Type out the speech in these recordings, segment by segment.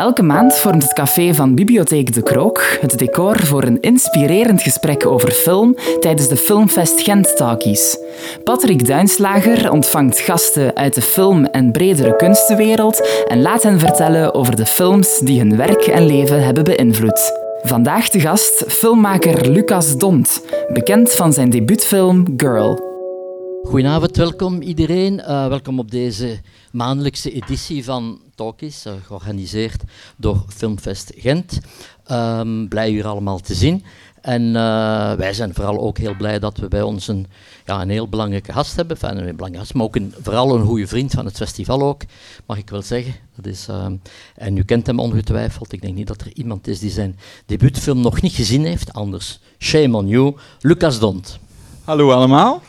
Elke maand vormt het café van Bibliotheek De Krook het decor voor een inspirerend gesprek over film tijdens de Filmfest Gent Talkies. Patrick Duinslager ontvangt gasten uit de film- en bredere kunstenwereld en laat hen vertellen over de films die hun werk en leven hebben beïnvloed. Vandaag de gast filmmaker Lucas Dont, bekend van zijn debuutfilm Girl. Goedenavond, welkom iedereen. Uh, welkom op deze maandelijkse editie van Talkies, uh, georganiseerd door Filmfest Gent. Um, blij u allemaal te zien. En uh, wij zijn vooral ook heel blij dat we bij ons een, ja, een heel belangrijke gast hebben. Een belangrijke gast, maar ook een, vooral een goede vriend van het festival ook, mag ik wel zeggen. Dat is, uh, en u kent hem ongetwijfeld. Ik denk niet dat er iemand is die zijn debuutfilm nog niet gezien heeft. Anders, shame on you. Lucas Dont. Hallo allemaal.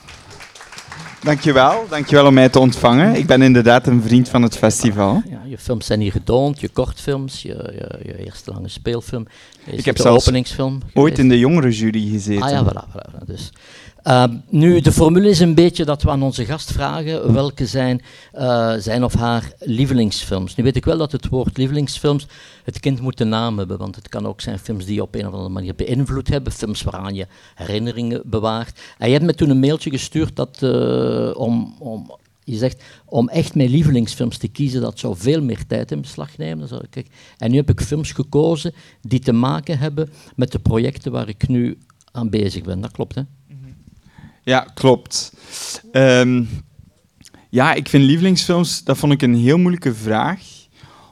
Dankjewel, dankjewel om mij te ontvangen. Ik ben inderdaad een vriend van het festival. Ja, je films zijn hier getoond, je kortfilms, je, je, je eerste lange speelfilm. Ik heb de openingsfilm ooit in de jongerenjury gezeten. Ah ja, voilà. voilà dus. Uh, nu, de formule is een beetje dat we aan onze gast vragen welke zijn uh, zijn of haar lievelingsfilms. Nu weet ik wel dat het woord lievelingsfilms, het kind moet een naam hebben, want het kan ook zijn films die je op een of andere manier beïnvloed hebben, films waaraan je herinneringen bewaart. En je hebt me toen een mailtje gestuurd dat uh, om, om je zegt, om echt mijn lievelingsfilms te kiezen, dat zou veel meer tijd in beslag nemen. En nu heb ik films gekozen die te maken hebben met de projecten waar ik nu aan bezig ben. Dat klopt, hè? Ja, klopt. Um, ja, ik vind lievelingsfilms, dat vond ik een heel moeilijke vraag.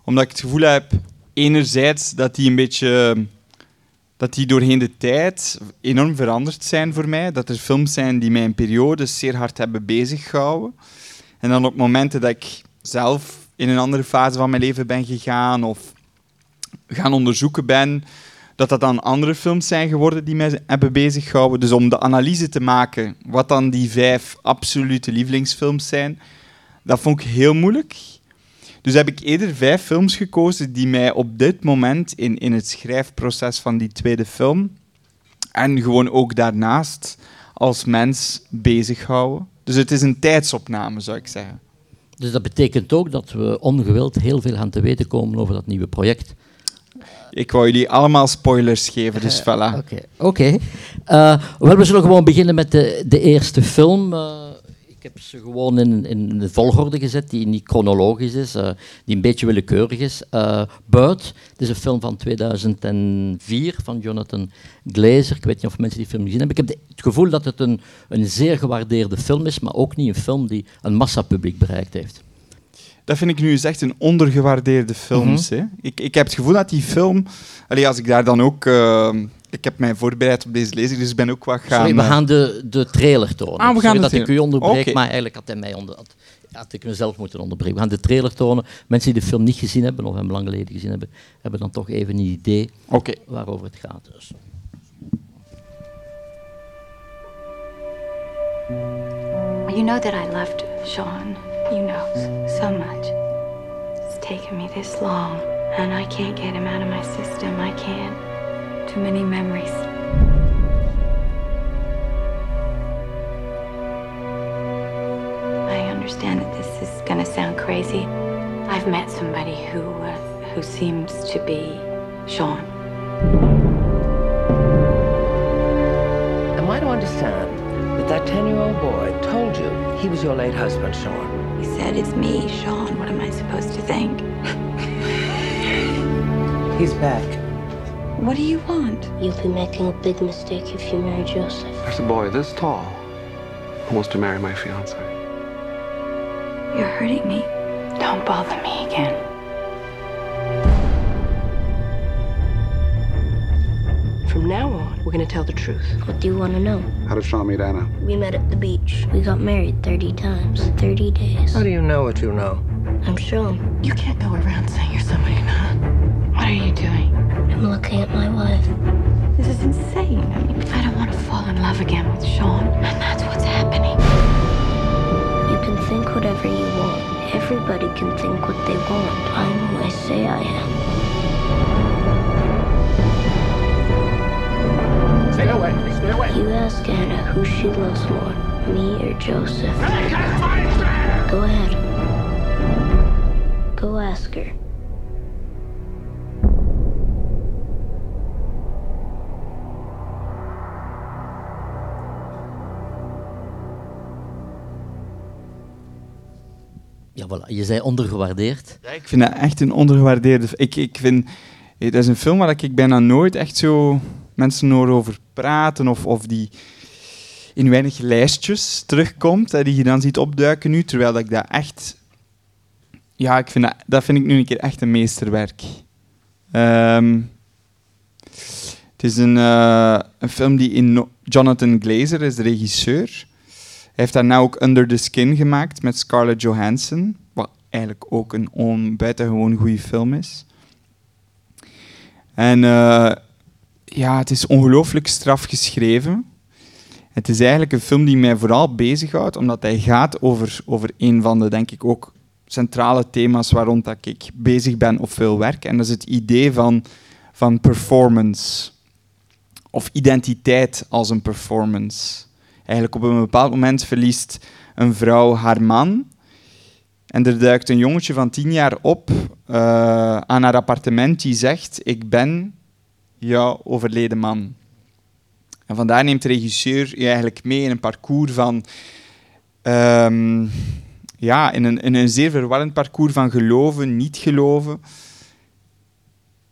Omdat ik het gevoel heb, enerzijds dat die een beetje, dat die doorheen de tijd enorm veranderd zijn voor mij. Dat er films zijn die mij in periodes zeer hard hebben beziggehouden. En dan op momenten dat ik zelf in een andere fase van mijn leven ben gegaan of gaan onderzoeken ben, dat dat dan andere films zijn geworden die mij hebben beziggehouden. Dus om de analyse te maken wat dan die vijf absolute lievelingsfilms zijn, dat vond ik heel moeilijk. Dus heb ik eerder vijf films gekozen die mij op dit moment in, in het schrijfproces van die tweede film en gewoon ook daarnaast als mens bezighouden. Dus het is een tijdsopname, zou ik zeggen. Dus dat betekent ook dat we ongewild heel veel gaan te weten komen over dat nieuwe project. Ik wou jullie allemaal spoilers geven, dus voilà. Oké, oké. Uh, we zullen gewoon beginnen met de, de eerste film. Uh, ik heb ze gewoon in, in de volgorde gezet, die niet chronologisch is, uh, die een beetje willekeurig is. Bird, het is een film van 2004 van Jonathan Glazer. Ik weet niet of mensen die film gezien hebben. Ik heb het gevoel dat het een, een zeer gewaardeerde film is, maar ook niet een film die een massapubliek bereikt heeft dat vind ik nu eens echt een ondergewaardeerde films. Mm -hmm. ik, ik heb het gevoel dat die film, allee, als ik daar dan ook, uh, ik heb mij voorbereid op deze lezing, dus ik ben ook wat gaan. Sorry, we gaan de, de trailer tonen. Ah, we gaan Sorry dat ik u onderbreek, okay. maar eigenlijk had hij mij onder, had, had ik mezelf moeten onderbreken. We gaan de trailer tonen. Mensen die de film niet gezien hebben of hem lang geleden gezien hebben, hebben dan toch even een idee okay. waarover het gaat. Dus. You know that I loved Sean. You know so much. It's taken me this long, and I can't get him out of my system. I can't. Too many memories. I understand that this is gonna sound crazy. I've met somebody who uh, who seems to be Sean. Am I to understand that that ten-year-old boy told you he was your late husband, Sean? He said, It's me, Sean. What am I supposed to think? He's back. What do you want? You'll be making a big mistake if you marry Joseph. There's a boy this tall who wants to marry my fiance. You're hurting me. Don't bother me again. We're going to tell the truth. What do you want to know? How did Sean meet Anna? We met at the beach. We got married 30 times, 30 days. How do you know what you know? I'm Sean. You can't go around saying you're somebody you're not. What are you doing? I'm looking at my wife. This is insane. I mean, I don't want to fall in love again with Sean, and that's what's happening. You can think whatever you want. Everybody can think what they want. I'm who I say I am. Stay away. Stay away. You ask Anna who she loves more, me or Joseph. Go ahead. Go ask her. Ja, voilà. Je zei ondergewaardeerd. Ik vind dat echt een ondergewaardeerde... Ik, ik vind... Dat is een film waar ik bijna nooit echt zo mensen over praten of, of die in weinig lijstjes terugkomt, die je dan ziet opduiken nu, terwijl dat ik dat echt... Ja, ik vind dat, vind ik nu een keer echt een meesterwerk. Ehm, het is een, eh, een film die in... Jonathan Glazer is de regisseur. Hij heeft daarna ook Under the Skin gemaakt met Scarlett Johansson, wat eigenlijk ook een on, buitengewoon goede film is. En eh, ja, het is ongelooflijk straf geschreven. Het is eigenlijk een film die mij vooral bezighoudt, omdat hij gaat over, over een van de, denk ik, ook centrale thema's waar rond dat ik bezig ben of veel werk. En dat is het idee van, van performance. Of identiteit als een performance. Eigenlijk op een bepaald moment verliest een vrouw haar man. En er duikt een jongetje van tien jaar op eh, aan haar appartement die zegt: Ik ben jouw overleden man. En vandaar neemt de regisseur je eigenlijk mee in een parcours van. ehm, ja, in een, in een zeer verwarrend parcours van geloven, niet geloven.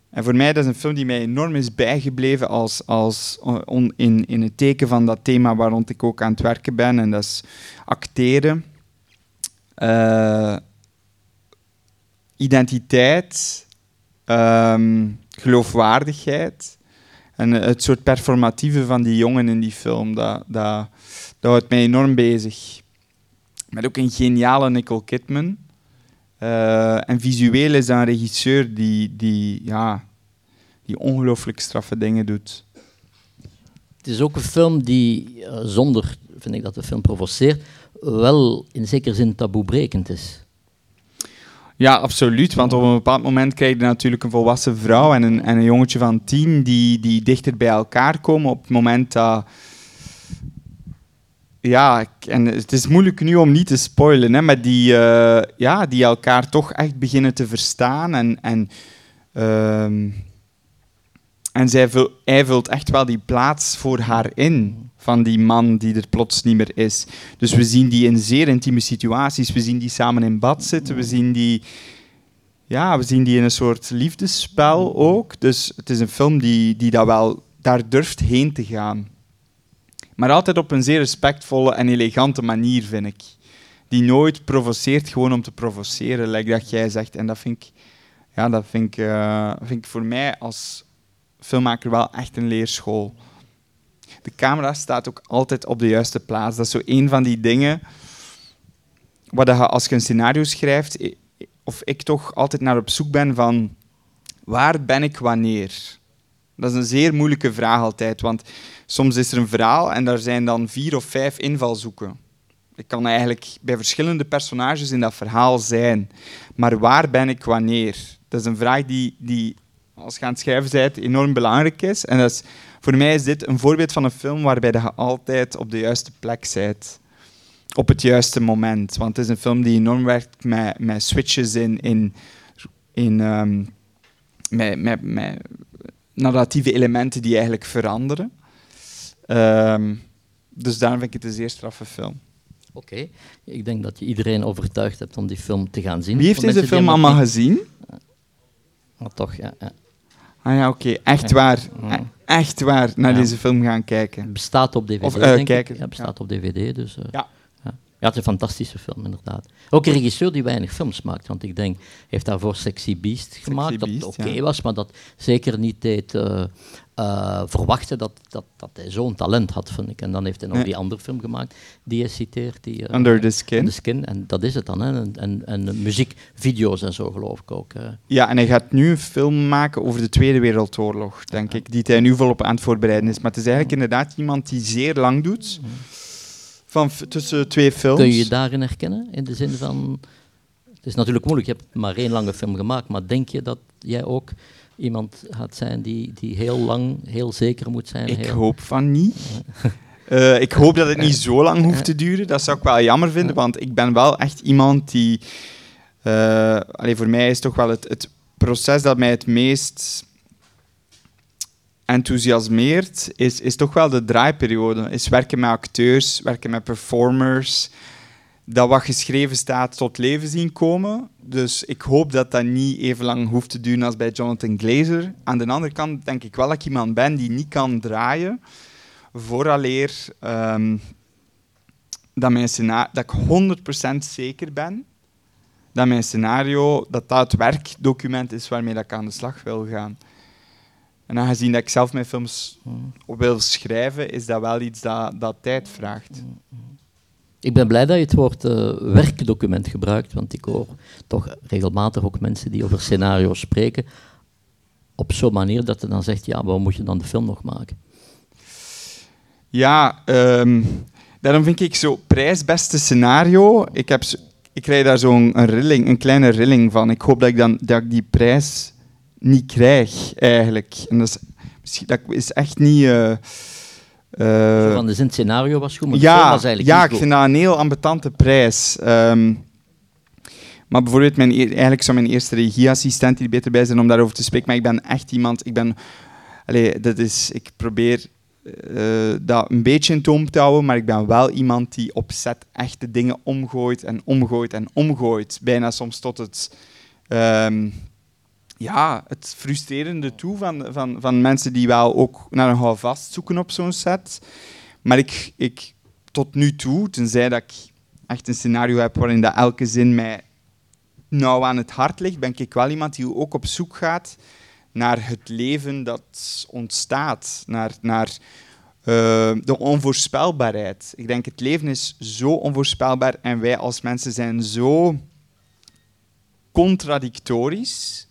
En voor mij dat is een film die mij enorm is bijgebleven als, als in, in het teken van dat thema waar rond ik ook aan het werken ben. En dat is acteren. Eh, identiteit, ehm, geloofwaardigheid en eh, het soort performatieve van die jongen in die film, dat, dat, dat houdt mij enorm bezig. Met ook een geniale Nicole Kidman. Eh, en visueel is dat een regisseur die, die, ja, die ongelooflijk straffe dingen doet. Het is ook een film die, eh, zonder, vind ik dat de film provoceert, wel in zekere zin taboebrekend is. Ja, absoluut. Want op een bepaald moment krijg je natuurlijk een volwassen vrouw en een, en een jongetje van tien die, die dichter bij elkaar komen op het moment dat... Ja, en het is moeilijk nu om niet te spoilen, hè, maar die, eh, ja, die elkaar toch echt beginnen te verstaan. En, en, ehm, en zij hij vult echt wel die plaats voor haar in, van die man die er plots niet meer is. Dus we zien die in zeer intieme situaties. We zien die samen in bad zitten. We zien die, ja, we zien die in een soort liefdesspel ook. Dus het is een film die, die dat wel daar durft heen te gaan. Maar altijd op een zeer respectvolle en elegante manier, vind ik. Die nooit provoceert gewoon om te provoceren, like dat jij zegt. En dat vind ik, ja, dat vind ik, eh, vind ik voor mij als filmmaker wel echt een leerschool. De camera staat ook altijd op de juiste plaats. Dat is zo een van die dingen waar als je een scenario schrijft, of ik toch altijd naar op zoek ben van waar ben ik wanneer? Dat is een zeer moeilijke vraag altijd, want soms is er een verhaal en daar zijn dan vier of vijf invalshoeken. Ik kan eigenlijk bij verschillende personages in dat verhaal zijn, maar waar ben ik wanneer? Dat is een vraag die, die als je aan het schrijven bent, enorm belangrijk is. En dat is, voor mij is dit een voorbeeld van een film waarbij je altijd op de juiste plek bent. Op het juiste moment. Want het is een film die enorm werkt met, met switches in, in, in ehm, met, met, met narratieve elementen die eigenlijk veranderen. Ehm, dus daarom vind ik het een zeer straffe film. Oké, ik denk dat je iedereen overtuigd hebt om die film te gaan zien. Wie heeft deze film allemaal gezien? Maar toch, ja. ja. Ah ja, oké. Echt waar. Ja. Echt waar naar Ja. deze film gaan kijken. Bestaat op DVD, Of, eh, denk kijken. ik. Ja, het bestaat op DVD, dus... eh, Ja. ja. Het is een fantastische film, inderdaad. Ook een regisseur die weinig films maakt, want ik denk, heeft daarvoor Sexy Beast gemaakt, Beast, dat oké was, maar dat zeker niet deed eh, eh, verwachten dat, dat, dat hij zo'n talent had, vind ik. En dan heeft hij nog die andere film gemaakt, die hij citeert. Die, eh, Under the Skin. The Skin, en dat is het dan, hè. En, en, en muziekvideo's en zo, geloof ik ook. eh. Ja, en hij gaat nu een film maken over de Tweede Wereldoorlog, denk ik, die hij nu volop aan het voorbereiden is. Maar het is eigenlijk inderdaad iemand die zeer lang doet, van tussen twee films. Kun je je daarin herkennen? In de zin van. Het is natuurlijk moeilijk, je hebt maar één lange film gemaakt, maar denk je dat jij ook iemand gaat zijn die, die heel lang, heel zeker moet zijn? Ik heel... hoop van niet. Eh, ik hoop dat het niet zo lang hoeft te duren. Dat zou ik wel jammer vinden, want ik ben wel echt iemand die... allee, voor mij is toch wel het, het proces dat mij het meest enthousiasmeert, is, is toch wel de draaiperiode. Is werken met acteurs, werken met performers, dat wat geschreven staat tot leven zien komen. Dus ik hoop dat dat niet even lang hoeft te duren als bij Jonathan Glazer. Aan de andere kant denk ik wel dat ik iemand ben die niet kan draaien vooraleer um, dat, mijn scenario, dat ik 100% zeker ben dat mijn scenario dat dat het werkdocument is waarmee dat ik aan de slag wil gaan. En aangezien dat ik zelf mijn films wil schrijven, is dat wel iets dat, dat tijd vraagt. Ik ben blij dat je het woord uh, werkdocument gebruikt, want ik hoor toch regelmatig ook mensen die over scenario's spreken, op zo'n manier dat je dan zegt, ja, waarom moet je dan de film nog maken? Ja, um, daarom vind ik zo prijsbeste scenario. Ik, heb, ik krijg daar zo'n rilling, een kleine rilling van. Ik hoop dat ik, dan, dat ik die prijs niet krijg, eigenlijk. En dat is, dat is echt niet... Uh, uh, van de scenario was goed, maar ja, was eigenlijk Ja, ik vind dat een heel ambetante prijs. Um, maar bijvoorbeeld, mijn, eigenlijk zou mijn eerste regieassistent hier beter bij zijn om daarover te spreken. Maar ik ben echt iemand... Ik ben... Allee, dat is... Ik probeer uh, dat een beetje in toom te houden, maar ik ben wel iemand die opzet echte dingen omgooit en omgooit en omgooit. Bijna soms tot het... Um, ja, het frustrerende toe van, van, van mensen die wel ook naar een houvast zoeken op zo'n set. Maar ik, ik, tot nu toe, tenzij dat ik echt een scenario heb waarin dat elke zin mij nauw aan het hart ligt, ben ik wel iemand die ook op zoek gaat naar het leven dat ontstaat, naar, naar uh, de onvoorspelbaarheid. Ik denk, het leven is zo onvoorspelbaar en wij als mensen zijn zo contradictorisch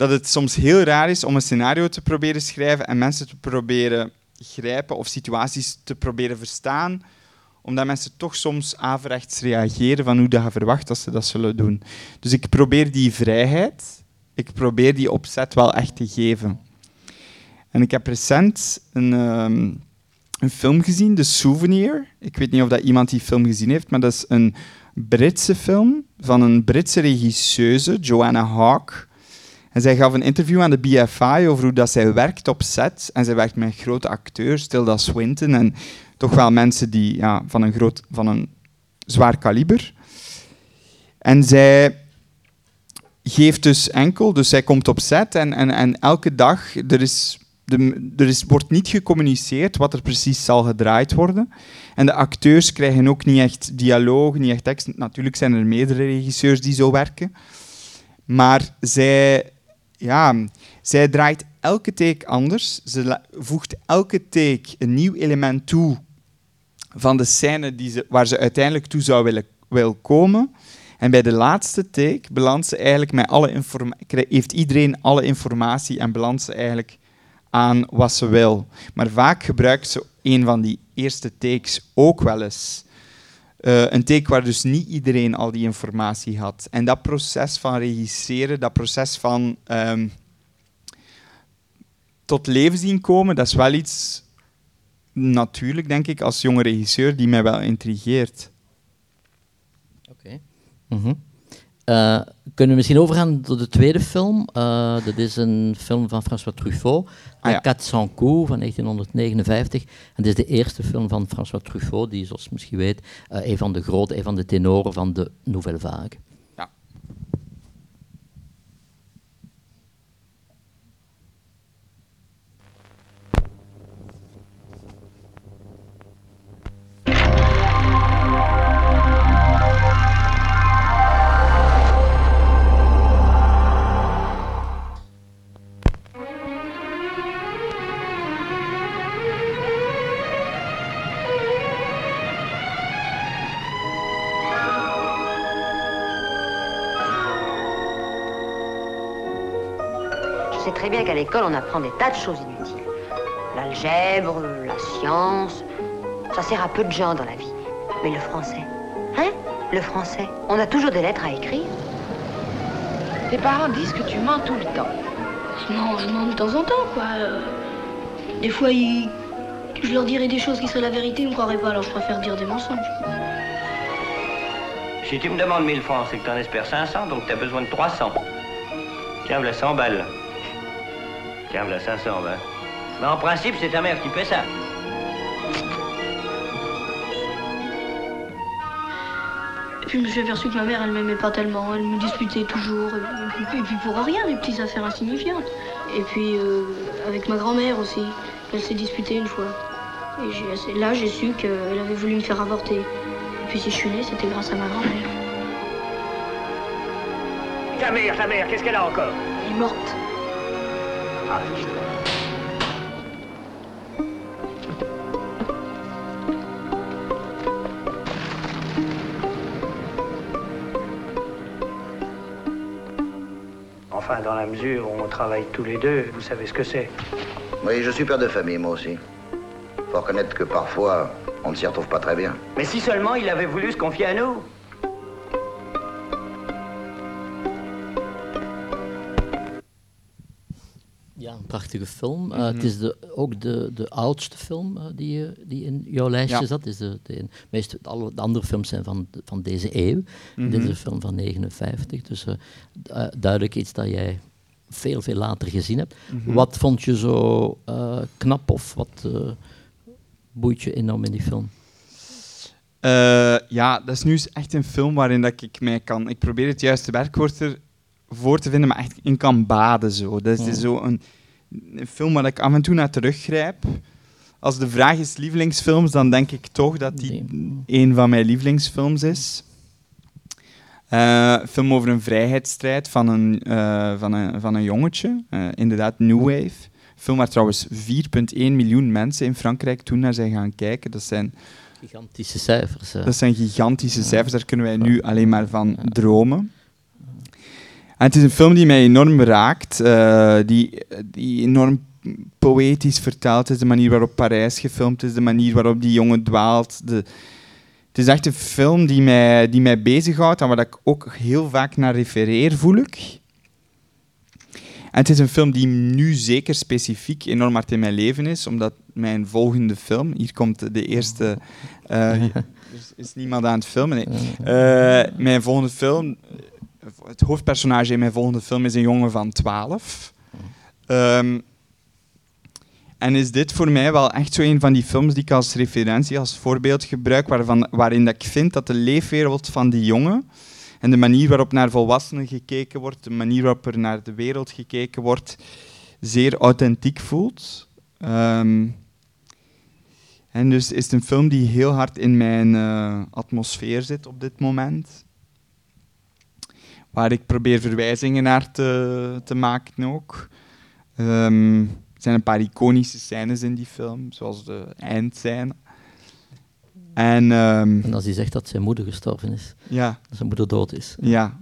dat het soms heel raar is om een scenario te proberen schrijven en mensen te proberen grijpen of situaties te proberen verstaan, omdat mensen toch soms averechts reageren van hoe dat je verwacht dat ze dat zullen doen. Dus ik probeer die vrijheid, ik probeer die opzet wel echt te geven. En ik heb recent een, um, een film gezien, The Souvenir. Ik weet niet of dat iemand die film gezien heeft, maar dat is een Britse film van een Britse regisseuse, Joanna Hawke. En zij gaf een interview aan de BFI over hoe dat zij werkt op set. En zij werkt met grote acteurs, Tilda Swinton, en toch wel mensen die, ja, van, een groot, van een zwaar kaliber. En zij geeft dus enkel, dus zij komt op set en, en, en elke dag, er, is, de, er is, wordt niet gecommuniceerd wat er precies zal gedraaid worden. En de acteurs krijgen ook niet echt dialoog, niet echt tekst. Natuurlijk zijn er meerdere regisseurs die zo werken. Maar zij ja, zij draait elke take anders. Ze voegt elke take een nieuw element toe van de scène die ze, waar ze uiteindelijk toe zou willen, wil komen. En bij de laatste take belandt eigenlijk met alle heeft iedereen alle informatie en belandt ze eigenlijk aan wat ze wil. Maar vaak gebruikt ze een van die eerste takes ook wel eens. Uh, een take waar dus niet iedereen al die informatie had. En dat proces van regisseren, dat proces van um, tot leven zien komen, dat is wel iets natuurlijk, denk ik, als jonge regisseur, die mij wel intrigeert. Oké. Mm uh, kunnen we misschien overgaan tot de tweede film? Uh, dat is een film van François Truffaut, ah, ja. 400 coups van 1959. En dit is de eerste film van François Truffaut, die, zoals je misschien weet, uh, een van de grote, een van de tenoren van de Nouvelle Vague. L'école, on apprend des tas de choses inutiles. L'algèbre, la science, ça sert à peu de gens dans la vie. Mais le français, hein Le français, on a toujours des lettres à écrire. Tes parents disent que tu mens tout le temps. Non, je mens de temps en temps, quoi. Des fois, ils... je leur dirais des choses qui seraient la vérité, ils ne croiraient pas, alors je préfère dire des mensonges. Si tu me demandes 1000 francs, c'est que tu en espères 500, donc tu as besoin de 300. Tiens, voilà 100 balles. Tiens, voilà 520. Mais en principe, c'est ta mère qui fait ça. Puis je me suis aperçu que ma mère, elle m'aimait pas tellement. Elle me disputait toujours. Et puis, et puis pour rien, des petites affaires insignifiantes. Et puis euh, avec ma grand-mère aussi. Elle s'est disputée une fois. Et là, j'ai su qu'elle avait voulu me faire avorter. Et puis si je suis née, c'était grâce à ma grand-mère. Ta mère, ta mère, qu'est-ce qu'elle a encore? Elle est morte. Enfin, dans la mesure où on travaille tous les deux, vous savez ce que c'est. Oui, je suis père de famille, moi aussi. Faut reconnaître que parfois, on ne s'y retrouve pas très bien. Mais si seulement il avait voulu se confier à nous. Prachtige film. Eh, Mhm. Het is de, ook de, de oudste film eh, die, eh, die in jouw lijstje Ja. zat. Is de, de, meest, alle de andere films zijn van, van deze eeuw. Mhm. Dit is een film van 59, dus du- duidelijk iets dat jij veel, veel later gezien hebt. Mhm. Wat vond je zo knap of wat boeit je enorm in die film? Ja, dat is nu echt een film waarin dat ik mij kan... Ik probeer het juiste werkwoord ervoor te vinden, maar echt in kan baden. Zo. Dat is zo een, een film waar ik af en toe naar teruggrijp. Als de vraag is lievelingsfilms, dan denk ik toch dat die een van mijn lievelingsfilms is. Eh, een film over een vrijheidsstrijd van een, eh, van een, van een jongetje. Eh, inderdaad, New Wave. Een film waar trouwens 4,1 miljoen mensen in Frankrijk toen naar zijn gaan kijken. Dat zijn Gigantische cijfers. dat zijn gigantische cijfers, daar kunnen wij nu alleen maar van dromen. En het is een film die mij enorm raakt, eh, die, die enorm poëtisch vertaald is, de manier waarop Parijs gefilmd is, de manier waarop die jongen dwaalt. De, het is echt een film die mij, die mij bezighoudt en waar ik ook heel vaak naar refereer, voel ik. En het is een film die nu zeker specifiek enorm hard in mijn leven is, omdat mijn volgende film, hier komt de eerste, eh, er is- niemand aan het filmen, nee. Eh, mijn volgende film, het hoofdpersonage in mijn volgende film is een jongen van 12. Ehm, en is dit voor mij wel echt zo een van die films die ik als referentie, als voorbeeld gebruik, waarvan, waarin dat ik vind dat de leefwereld van die jongen en de manier waarop naar volwassenen gekeken wordt, de manier waarop er naar de wereld gekeken wordt, zeer authentiek voelt. Ehm, en dus is het een film die heel hard in mijn eh, atmosfeer zit op dit moment. Waar ik probeer verwijzingen naar te, te maken ook. Ehm, er zijn een paar iconische scènes in die film, zoals de eindscène. En, ehm, En als hij zegt dat zijn moeder gestorven is, Ja. dat zijn moeder dood is. Ja,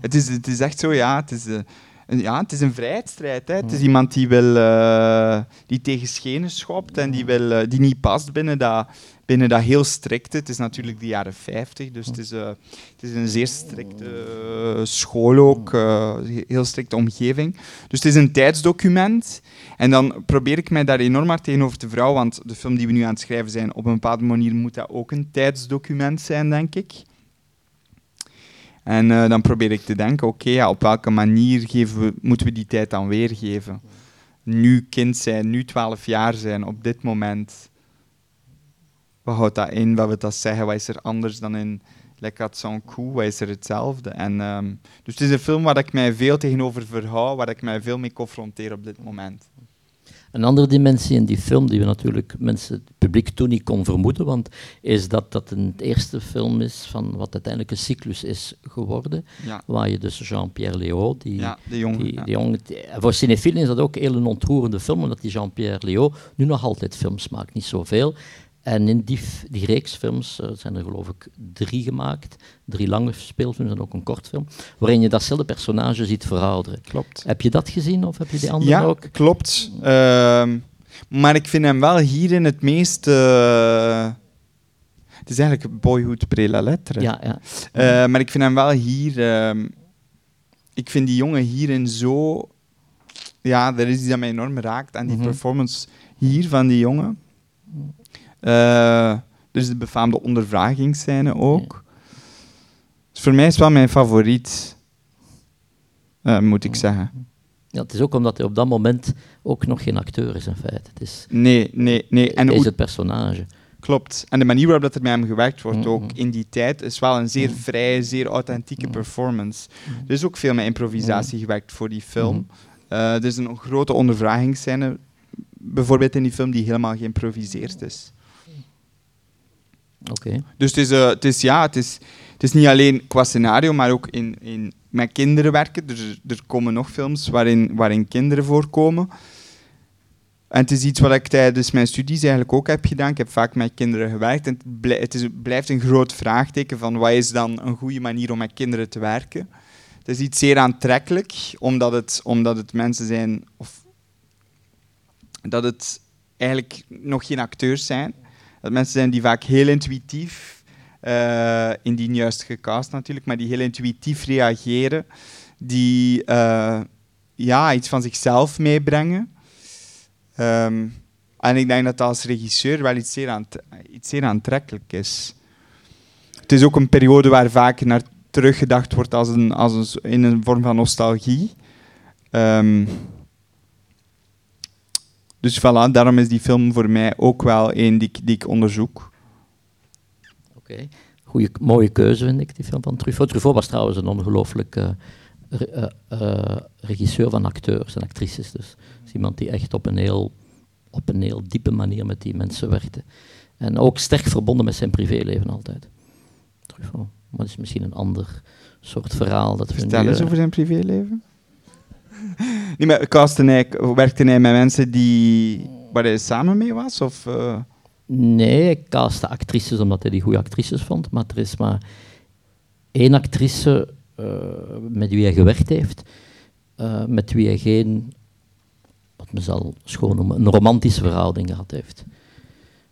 het is, het is echt zo, ja. Het is, eh, een, ja, het is een vrijheidsstrijd. Hè. Het is iemand die, wil, eh, die tegen schenen schopt en die, wil, eh, die niet past binnen dat, binnen dat heel strikte. Het is natuurlijk de jaren 50, dus het is, eh, het is een zeer strikte eh, school ook, eh, heel strikte omgeving. Dus het is een tijdsdocument. En dan probeer ik mij daar enorm hard tegenover te verhouden, want de film die we nu aan het schrijven zijn, op een bepaalde manier moet dat ook een tijdsdocument zijn, denk ik. En dan probeer ik te denken, oké, ja, op welke manier geven we, moeten we die tijd dan weergeven? Nu kind zijn, nu 12 jaar zijn, op dit moment. Wat houdt dat in? Wat wil dat zeggen? Wat is er anders dan in Le Quatre Sans Coups? Wat is er hetzelfde? En, ehm, dus het is een film waar ik mij veel tegenover verhoud, waar ik mij veel mee confronteer op dit moment. Een andere dimensie in die film, die we natuurlijk mensen, het publiek toen niet kon vermoeden, want is dat dat een eerste film is van wat uiteindelijk een cyclus is geworden, Ja. waar je dus Jean-Pierre Léaud, die, Ja, de jongen, die, ja. die jongen die- voor cinefielen is dat ook heel een ontroerende film, omdat die Jean-Pierre Léaud nu nog altijd films maakt, niet zoveel. En in die, die reeks films eh, zijn er geloof ik drie gemaakt, drie lange speelfilms en ook een kortfilm, waarin je datzelfde personage ziet verouderen. Klopt. Heb je dat gezien of heb je die andere ja, ook? klopt. Ehm, maar ik vind hem wel hierin het meest... eh, het is eigenlijk Boyhood Pré la Lettre. Ja, ja. Eh, maar ik vind hem wel hier... ehm, ik vind die jongen hierin zo... Ja, er is iets dat mij enorm raakt aan die Mhm. performance hier van die jongen. Eh, dus de befaamde ondervragingsscène ook. Dus voor mij is het wel mijn favoriet, eh, moet ik zeggen. Ja, het is ook omdat hij op dat moment ook nog geen acteur is in feite. Het is, Nee, nee, nee. En hij is het personage. Klopt. En de manier waarop dat er met hem gewerkt wordt, ook in die tijd, is wel een zeer vrije, zeer authentieke performance. Er is ook veel met improvisatie gewerkt voor die film. Eh, er is een grote ondervragingsscène, bijvoorbeeld in die film, die helemaal geïmproviseerd is. Dus het is, eh, het is, ja, het is, het is niet alleen qua scenario, maar ook in, in, met kinderen werken. Er, er komen nog films waarin, waarin kinderen voorkomen. En het is iets wat ik tijdens mijn studies eigenlijk ook heb gedaan. Ik heb vaak met kinderen gewerkt. En het is, blijft een groot vraagteken van wat is dan een goede manier om met kinderen te werken. Het is iets zeer aantrekkelijk, omdat het, omdat het mensen zijn... Of, dat het eigenlijk nog geen acteurs zijn. Dat mensen zijn die vaak heel intuïtief, eh indien juist gecast natuurlijk, maar die heel intuïtief reageren. Die eh, ja, iets van zichzelf meebrengen. Ehm, en ik denk dat dat als regisseur wel iets zeer, aantrekkelijk is. Het is ook een periode waar vaak naar teruggedacht wordt als een, als een, in een vorm van nostalgie. Ehm, dus voilà, daarom is die film voor mij ook wel een die, ik- die ik onderzoek. Oké. Goeie, mooie keuze vind ik, die film van Truffaut. Truffaut was trouwens een ongelooflijk eh, re- eh, eh, regisseur van acteurs en actrices. Dus is iemand die echt op een, heel, op een heel diepe manier met die mensen werkte. En ook sterk verbonden met zijn privéleven altijd. Truffaut. Maar dat is misschien een ander soort verhaal. Dat we Vertel nu, eens over zijn privéleven. Nee, maar castte hij, werkte hij met mensen die, waar hij samen mee was? Of, eh? Nee, ik castte actrices omdat hij die goede actrices vond. Maar er is maar één actrice eh, met wie hij gewerkt heeft, eh, met wie hij geen, wat men zal schoon noemen, een romantische verhouding gehad heeft.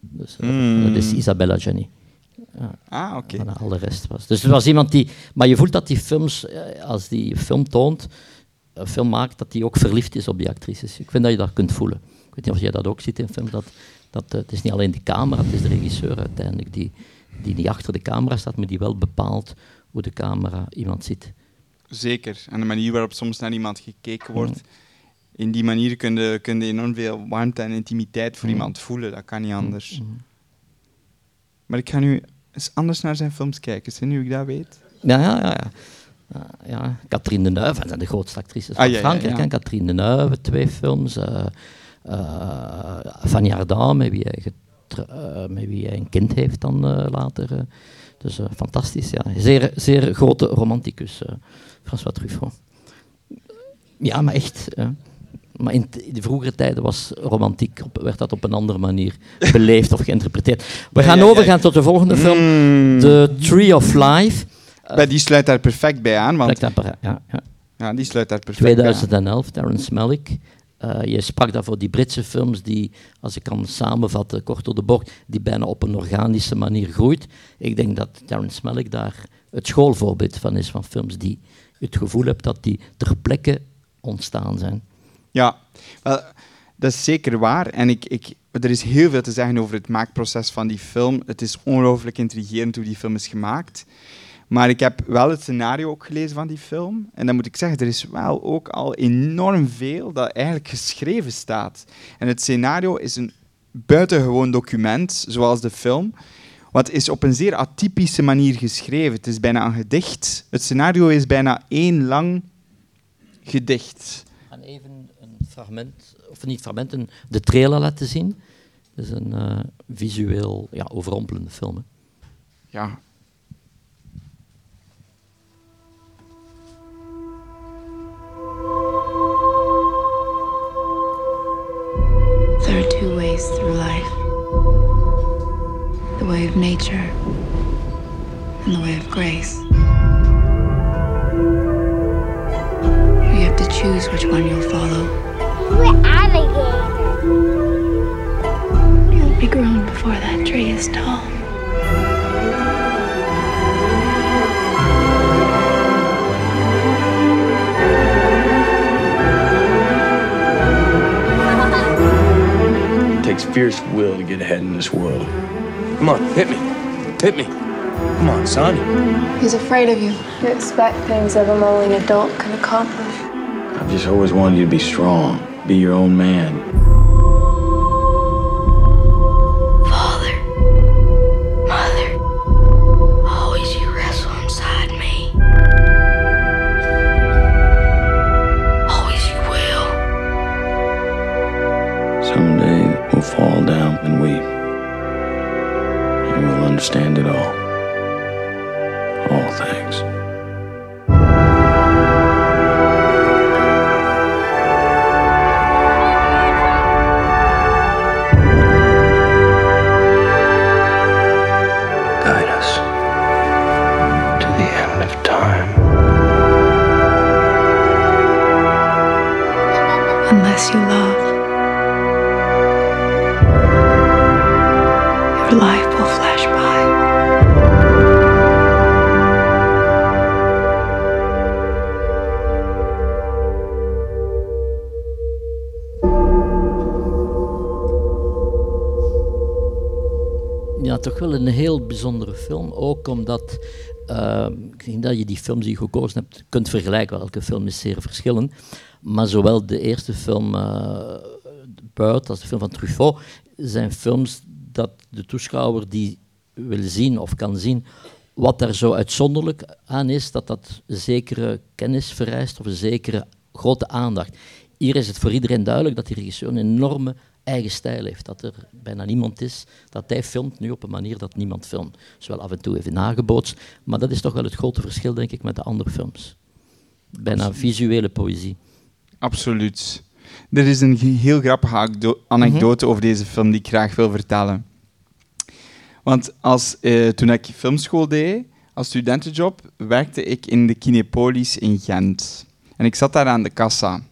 Dus, eh, Mm. Dat is Isabella Gianni. Ja. Ah, oké. Al de rest was. Dus het was iemand die. Maar je voelt dat die films, als die film toont, film maakt, dat die ook verliefd is op die actrices. Ik vind dat je dat kunt voelen. Ik weet niet of jij dat ook ziet in films. Dat, dat, eh, het is niet alleen de camera, het is de regisseur uiteindelijk die, die niet achter de camera staat, maar die wel bepaalt hoe de camera iemand ziet. Zeker. En de manier waarop soms naar iemand gekeken wordt. In die manier kun je, kun je enorm veel warmte en intimiteit voor Mm. iemand voelen. Dat kan niet anders. Maar ik ga nu eens anders naar zijn films kijken, zie, nu ik dat weet. Ja, ja, ja. Ja. Ja. Catherine Deneuve, dat zijn de grootste actrices van Ah, ja, ja, Frankrijk. ja. Catherine Deneuve, twee films. eh eh, Fanny Ardant, met wie hij, eh, met wie hij een kind heeft dan eh, later. eh. Dus eh, fantastisch, ja. Zeer, zeer grote romanticus, eh, François Truffaut. Ja, maar echt. Maar in, de vroegere tijden was romantiek, op, werd dat op een andere manier beleefd of geïnterpreteerd. We gaan overgaan tot de volgende film, Mm. The Tree of Life. Bij die sluit daar perfect bij aan. Want, ja, ja. ja, die sluit daar perfect bij aan. 2011, Terrence Malick. Eh, je sprak daarvoor die Britse films die, als ik kan samenvatten, kort door de bocht, die bijna op een organische manier groeit. Ik denk dat Terrence Malick daar het schoolvoorbeeld van is, van films die het gevoel hebt dat die ter plekke ontstaan zijn. Ja, dat is zeker waar. En ik, ik, er is heel veel te zeggen over het maakproces van die film. Het is ongelooflijk intrigerend hoe die film is gemaakt. Maar ik heb wel het scenario ook gelezen van die film. En dan moet ik zeggen, er is wel ook al enorm veel dat eigenlijk geschreven staat. En het scenario is een buitengewoon document, zoals de film. Wat is op een zeer atypische manier geschreven. Het is bijna een gedicht. Het scenario is bijna één lang gedicht. En even een fragment, of niet fragment, een, de trailer laten zien. Het is een eh, visueel ja, overrompelende film. hè. Ja, ways through life the way of nature and the way of grace. You have to choose which one you'll follow. We're alligator. You'll be grown before that tree is tall. Takes fierce will to get ahead in this world. Come on, hit me. Hit me. Come on, son. He's afraid of you. You expect things of him only an adult can accomplish. I've just always wanted you to be strong, be your own man. Bijzondere film. Ook omdat uh, ik denk dat je die films die je gekozen hebt kunt vergelijken. Elke film is zeer verschillend. Maar zowel de eerste film, uh, Bird, als de film van Truffaut, zijn films dat de toeschouwer die wil zien of kan zien wat daar zo uitzonderlijk aan is, dat dat zekere kennis vereist of een zekere grote aandacht. Hier is het voor iedereen duidelijk dat die regisseur een enorme eigen stijl heeft. Dat er bijna niemand is dat hij filmt nu op een manier dat niemand filmt. Zowel af en toe even nagebootst, maar dat is toch wel het grote verschil, denk ik, met de andere films. Bijna Absoluut. visuele poëzie. Absoluut. Er is een heel grappige anekdote over deze film die ik graag wil vertellen. Want als, uh, toen ik filmschool deed, als studentenjob, werkte ik in de Kinepolis in Gent. En ik zat daar aan de kassa.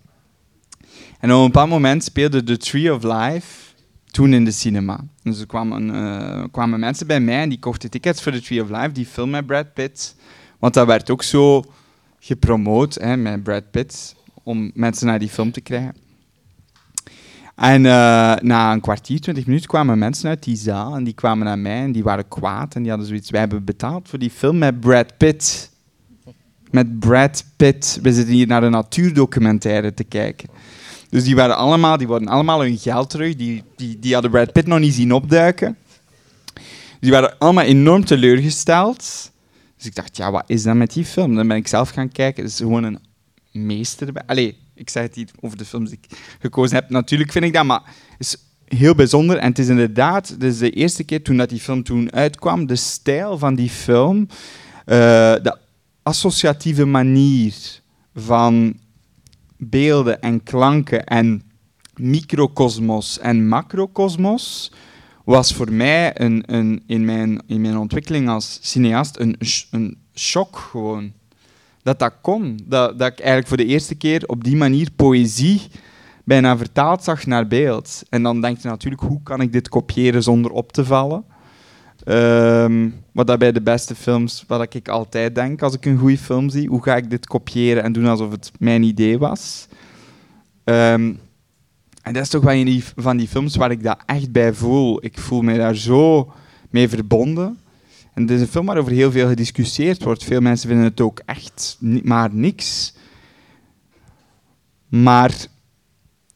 En op een bepaald moment speelde The Tree of Life toen in de cinema. Dus er kwamen, uh, kwamen mensen bij mij en die kochten tickets voor The Tree of Life, die film met Brad Pitt. Want dat werd ook zo gepromoot hè, met Brad Pitt, om mensen naar die film te krijgen. En uh, na een kwartier, twintig minuten kwamen mensen uit die zaal en die kwamen naar mij en die waren kwaad en die hadden zoiets, wij hebben betaald voor die film met Brad Pitt. Met Brad Pitt. We zitten hier naar een natuurdocumentaire te kijken. Dus die waren allemaal, die worden allemaal hun geld terug. Die, die, die hadden Brad Pitt nog niet zien opduiken. Die waren allemaal enorm teleurgesteld. Dus ik dacht, ja, wat is dat met die film? Dan ben ik zelf gaan kijken. Het is gewoon een meester. Allee, ik zeg het hier over de films die ik gekozen heb. Natuurlijk vind ik dat, maar het is heel bijzonder. En het is inderdaad, het is de eerste keer toen dat die film toen uitkwam, de stijl van die film, uh, de associatieve manier van beelden en klanken en microcosmos en macrocosmos was voor mij een, een, in, mijn, in mijn ontwikkeling als cineast een, een shock gewoon. Dat dat kon. Dat, dat ik eigenlijk voor de eerste keer op die manier poëzie bijna vertaald zag naar beeld. En dan denk je natuurlijk, hoe kan ik dit kopiëren zonder op te vallen? Um, wat dat bij de beste films, wat ik altijd denk als ik een goede film zie, hoe ga ik dit kopiëren en doen alsof het mijn idee was? Um, en dat is toch wel een van die films waar ik dat echt bij voel. Ik voel me daar zo mee verbonden. En het is een film waarover heel veel gediscussieerd wordt. Veel mensen vinden het ook echt maar niks. Maar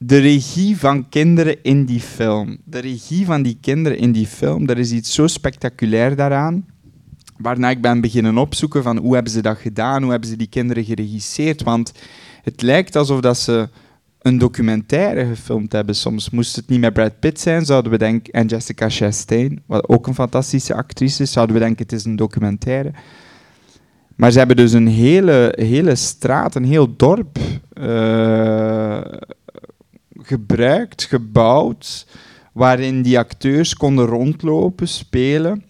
de regie van kinderen in die film, de regie van die kinderen in die film, er is iets zo spectaculair daaraan. Waarna ik ben beginnen opzoeken van hoe hebben ze dat gedaan, hoe hebben ze die kinderen geregisseerd. Want het lijkt alsof dat ze een documentaire gefilmd hebben. Soms moest het niet met Brad Pitt zijn, zouden we denken, en Jessica Chastain, wat ook een fantastische actrice is, zouden we denken het is een documentaire. Maar ze hebben dus een hele, hele straat, een heel dorp uh, gebruikt, gebouwd, waarin die acteurs konden rondlopen, spelen,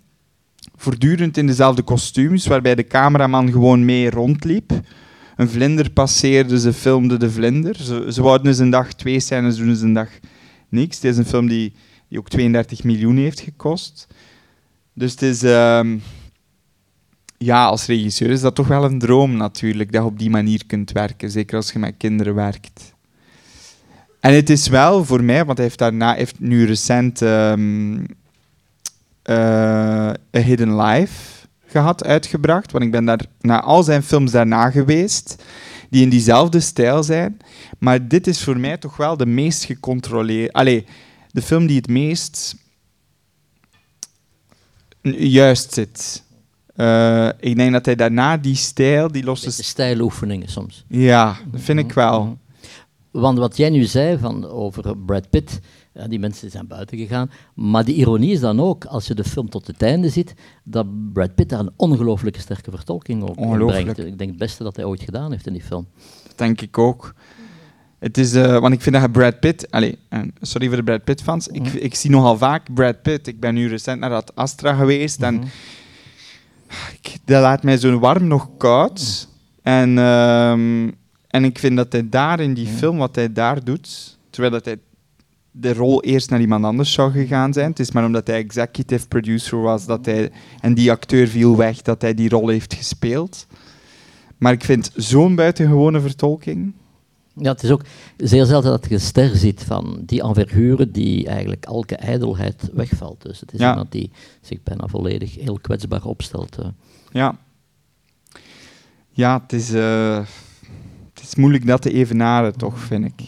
voortdurend in dezelfde kostuums, waarbij de cameraman gewoon mee rondliep. Een vlinder passeerde, ze filmden de vlinder. Ze, ze wouden dus een dag twee scènes doen, dus een dag niks. Het is een film die, die ook 32 miljoen heeft gekost. Dus het is... Uh, ja, als regisseur is dat toch wel een droom natuurlijk, dat je op die manier kunt werken. Zeker als je met kinderen werkt. En het is wel voor mij, want hij heeft daarna heeft nu recent um, uh, A Hidden Life gehad, uitgebracht. Want ik ben daar naar al zijn films daarna geweest, die in diezelfde stijl zijn. Maar dit is voor mij toch wel de meest gecontroleerde... Allee, de film die het meest juist zit. Uh, ik denk dat hij daarna die stijl, die losse... De stijloefeningen soms. Ja, dat vind ik wel. Want wat jij nu zei van, over Brad Pitt, ja, die mensen zijn buiten gegaan. Maar die ironie is dan ook, als je de film tot het einde ziet, dat Brad Pitt daar een ongelooflijke sterke vertolking op brengt. Ik denk het beste dat hij ooit gedaan heeft in die film. Dat denk ik ook. Het is, uh, want ik vind dat Brad Pitt... Allez, sorry voor de Brad Pitt-fans. Mm -hmm. ik, ik, zie nogal vaak Brad Pitt. Ik ben nu recent naar dat Astra geweest mm -hmm. en... Ik, dat laat mij zo warm nog koud. En... Um, En ik vind dat hij daar in die film, wat hij daar doet, terwijl dat hij de rol eerst naar iemand anders zou gegaan zijn. Het is maar omdat hij executive producer was dat hij, en die acteur viel weg, dat hij die rol heeft gespeeld. Maar ik vind zo'n buitengewone vertolking. Ja, het is ook zeer zelden dat je een ster ziet van die envergure die eigenlijk elke ijdelheid wegvalt. Dus het is Ja. iemand die zich bijna volledig heel kwetsbaar opstelt. Ja. Ja, het is, eh, is moeilijk dat te evenaren, toch, vind ik.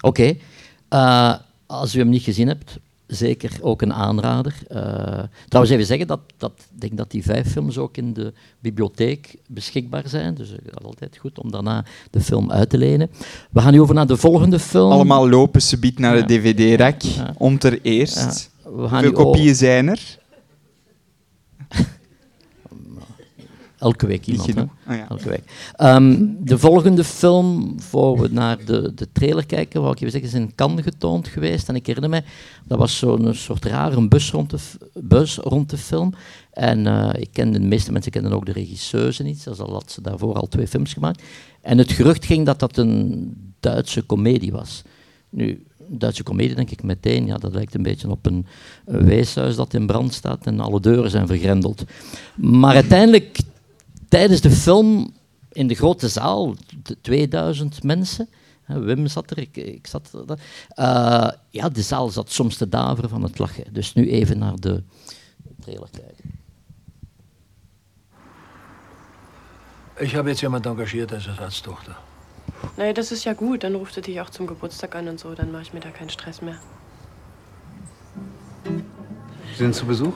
Oké. Eh, als u hem niet gezien hebt, zeker ook een aanrader. Eh, trouwens, even zeggen dat, dat ik denk dat die vijf films ook in de bibliotheek beschikbaar zijn. Dus het is altijd goed om daarna de film uit te lenen. We gaan nu over naar de volgende film. Allemaal lopen ze biedt naar de Ja. dvd-rek, Ja. om ter eerst. Ja. We gaan Hoeveel nu kopieën zijn er? Elke week iemand. hè? ja. Elke week. Ehm, de volgende film, voor we naar de, de trailer kijken, wou ik even zeggen, is in Cannes getoond geweest. En ik herinner me, dat was zo'n soort rare bus rond de, bus rond de film. En eh, ik ken de meeste mensen kennen ook de regisseuse niet, zelfs al had ze daarvoor al twee films gemaakt. En het gerucht ging dat dat een Duitse komedie was. Nu, Duitse komedie denk ik meteen, ja, dat lijkt een beetje op een, een weeshuis dat in brand staat en alle deuren zijn vergrendeld. Maar uiteindelijk, tijdens de film in de grote zaal, de 2000 mensen, hè, Wim zat er, ik, ik zat er. eh, ja, de zaal zat soms te daveren van het lachen. Dus nu even naar de trailer kijken. Ich habe jetzt jemand engagiert als Ersatztochter. Naja, das ist ja gut. Dann ruft er dich auch zum Geburtstag an und so. Dann mache ich mir da keinen Stress mehr. Sie sind zu Besuch?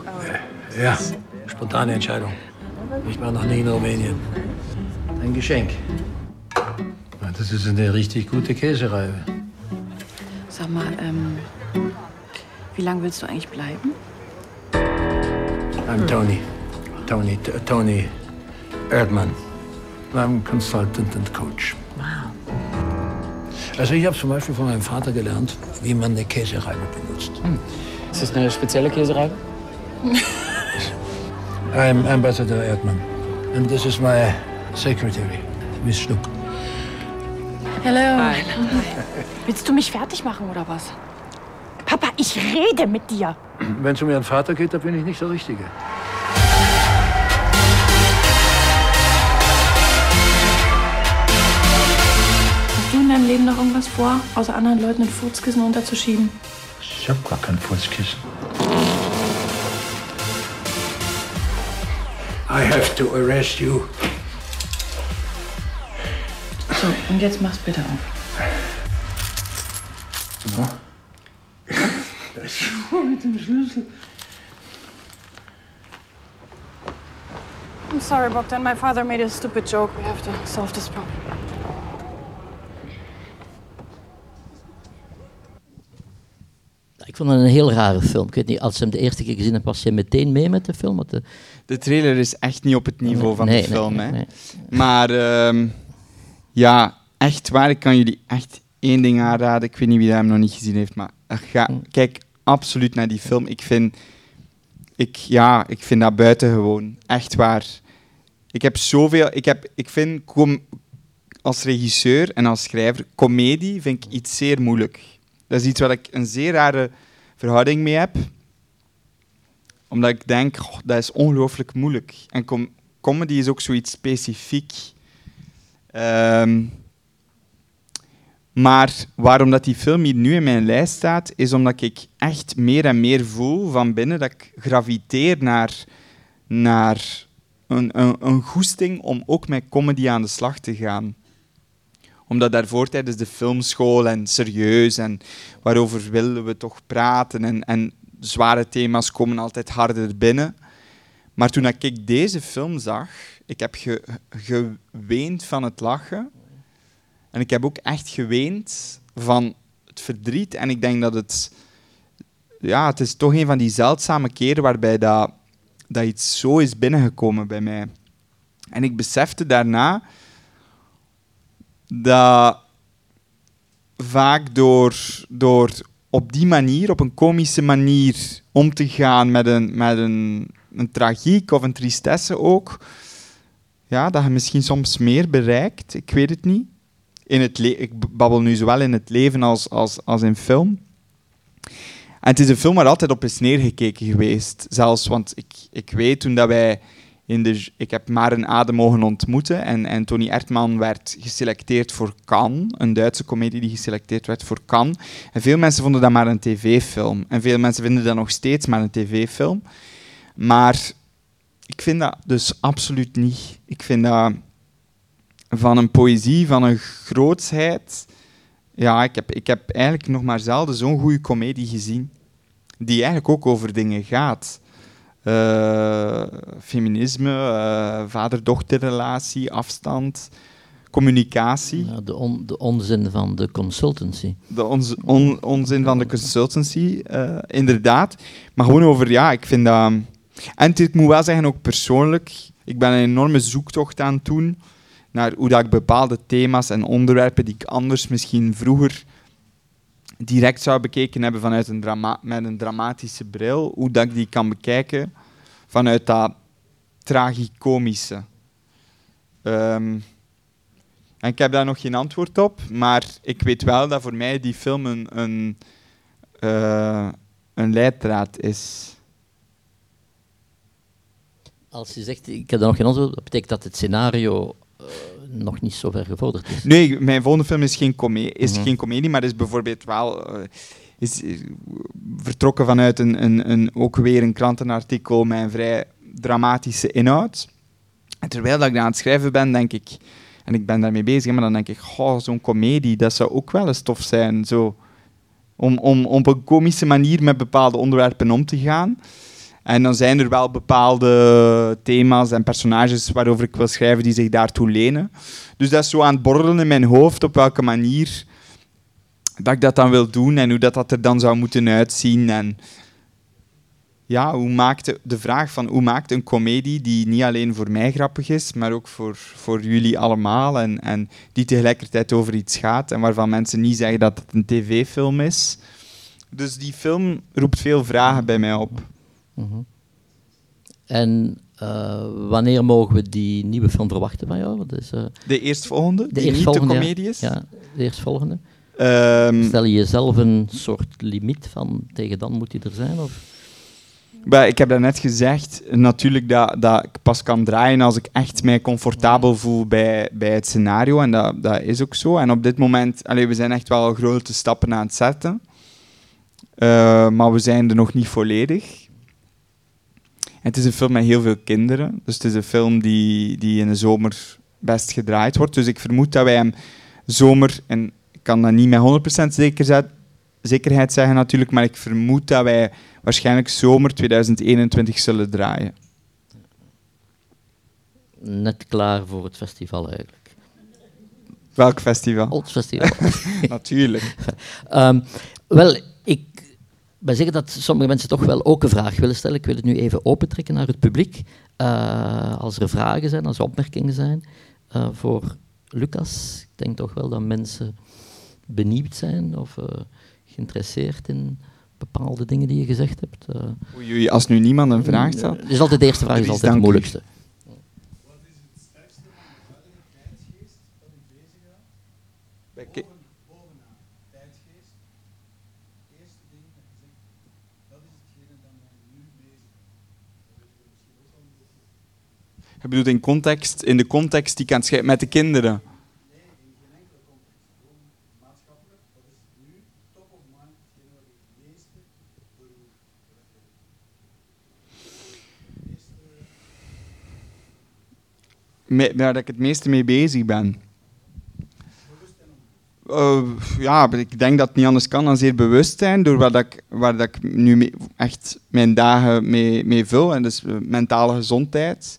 Ja, spontane Entscheidung. Ich war noch nie in Rumänien. Ein Geschenk. Das ist eine richtig gute Käsereibe. Sag mal, ähm, wie lange willst du eigentlich bleiben? I'm Tony. Tony, T Tony Erdmann. I'm Consultant and Coach. Wow. Also ich habe zum Beispiel von meinem Vater gelernt, wie man eine Käsereibe benutzt. Ist das eine spezielle Käsereibe? I'm Ambassador Erdmann. And this is my secretary, Miss Schnuck. Hallo. Willst du mich fertig machen oder was? Papa, ich rede mit dir. Wenn es um Ihren Vater geht, da bin ich nicht der Richtige. Hast du in deinem Leben noch irgendwas vor, außer anderen Leuten ein Furzkissen unterzuschieben? Ich hab gar kein Fußkissen. I have to arrest you. So, und jetzt mach's bitte auf. So. Das Schuh mit dem Schlüssel. I'm sorry, Bogdan. My father made a stupid joke. We have to solve this problem. Vond het een heel rare film. Ik weet niet, als je hem de eerste keer gezien hebt, was je meteen mee met de film? Want de... De trailer is echt niet op het niveau van de nee, film. nee, hè. Maar ehm, ja, echt waar, ik kan jullie echt één ding aanraden. Ik weet niet wie dat hem nog niet gezien heeft, maar eh, ga, Hm. kijk absoluut naar die film. Ik vind, ik, ja, ik vind dat buitengewoon. Echt waar. Ik heb zoveel... Ik, heb, ik vind com- als regisseur en als schrijver, comedie vind ik iets zeer moeilijk. Dat is iets waar ik een zeer rare verhouding mee heb omdat ik denk, dat is ongelooflijk moeilijk. En com comedy is ook zoiets specifiek. Ehm, maar waarom dat die film hier nu in mijn lijst staat, is omdat ik echt meer en meer voel van binnen dat ik graviteer naar, naar een, een, een goesting om ook met comedy aan de slag te gaan omdat daarvoor tijdens de filmschool en serieus en waarover willen we toch praten en, en zware thema's komen altijd harder binnen. Maar toen ik deze film zag, ik heb ge, geweend van het lachen en ik heb ook echt geweend van het verdriet en ik denk dat het ja, het is toch een van die zeldzame keren waarbij dat, dat iets zo is binnengekomen bij mij. En ik besefte daarna dat vaak door, door op die manier, op een komische manier, om te gaan met een, met een, een tragiek of een tristesse ook, ja, dat je misschien soms meer bereikt. Ik weet het niet. In het ik babbel nu zowel in het leven als, als, als in film. En het is een film waar altijd op is neergekeken geweest. Zelfs, want ik, ik weet toen dat wij Ik heb maar een adem mogen ontmoeten. En, Tony Ertman werd geselecteerd voor Cannes. Een Duitse komedie die geselecteerd werd voor Cannes. En veel mensen vonden dat maar een tv-film. En veel mensen vinden dat nog steeds maar een tv-film. Maar ik vind dat dus absoluut niet. Ik vind dat van een poëzie, van een grootsheid. Ja, ik heb, ik heb eigenlijk nog maar zelden zo'n goede komedie gezien. Die eigenlijk ook over dingen gaat. Eh, feminisme, eh, vader-dochterrelatie, afstand, communicatie. Ja, de, on- de onzin van de consultancy. De on- onzin van de consultancy, eh, inderdaad. Maar gewoon over, ja, ik vind dat... En ik moet wel zeggen, ook persoonlijk, ik ben een enorme zoektocht aan het doen naar hoe dat ik bepaalde thema's en onderwerpen die ik anders misschien vroeger direct zou bekeken hebben vanuit een drama met een dramatische bril, hoe dat ik die kan bekijken vanuit dat tragicomische. Ehm, en ik heb daar nog geen antwoord op, maar ik weet wel dat voor mij die film een, een, eh, leidraad is. Als je zegt, ik heb daar nog geen antwoord op, betekent dat het scenario eh, nog niet zo ver gevorderd is. Nee, mijn volgende film is geen, come is Mhm. geen comedie, maar is bijvoorbeeld wel eh, is, vertrokken vanuit een, een, een, ook weer een krantenartikel met een vrij dramatische inhoud. En terwijl dat ik aan het schrijven ben, denk ik, en ik ben daarmee bezig, maar dan denk ik, goh, zo'n komedie, dat zou ook wel eens tof zijn. Zo, om, om, om op een komische manier met bepaalde onderwerpen om te gaan. En dan zijn er wel bepaalde thema's en personages waarover ik wil schrijven die zich daartoe lenen. Dus dat is zo aan het borrelen in mijn hoofd op welke manier dat ik dat dan wil doen en hoe dat, dat er dan zou moeten uitzien. En ja, hoe maakt de, de vraag van hoe maakt een komedie die niet alleen voor mij grappig is, maar ook voor, voor jullie allemaal en, en die tegelijkertijd over iets gaat en waarvan mensen niet zeggen dat het een tv-film is. Dus die film roept veel vragen bij mij op. Mhm. En eh, wanneer mogen we die nieuwe film verwachten van jou? Wat is, eh, De eerstvolgende, de die niet de eerstvolgende, ja. komedie is? Ja, de eerstvolgende. Ehm, Stel je jezelf een soort limiet van tegen dan moet hij er zijn? Of? Ik heb daarnet gezegd, natuurlijk dat, dat ik pas kan draaien als ik echt mij comfortabel voel bij, bij het scenario. En dat, dat is ook zo. En op dit moment, allee, we zijn echt wel grote stappen aan het zetten. Eh, maar we zijn er nog niet volledig. En het is een film met heel veel kinderen. Dus het is een film die, die in de zomer best gedraaid wordt. Dus ik vermoed dat wij hem zomer, en ik kan dat niet met 100% zeker zekerheid zeggen natuurlijk, maar ik vermoed dat wij waarschijnlijk zomer 2021 zullen draaien. Net klaar voor het festival eigenlijk. Welk festival? Old Festival. Natuurlijk. Ehm, wel, ben zeker dat sommige mensen toch wel ook een vraag willen stellen. Ik wil het nu even opentrekken naar het publiek. Eh, als er vragen zijn, als er opmerkingen zijn eh, voor Lucas. Ik denk toch wel dat mensen benieuwd zijn of eh, geïnteresseerd in bepaalde dingen die je gezegd hebt. Oei, oei, als nu niemand een vraag stelt. Het is altijd de eerste vraag, is altijd het dank u. moeilijkste. Je bedoelt in, context, in de context die het schrijven met de kinderen. Waar ik het meeste mee bezig ben. Eh, ja, ik denk dat het niet anders kan dan zeer bewust zijn door waar, dat ik, waar dat ik nu mee- echt mijn dagen mee, mee vul. En dus eh, mentale gezondheid.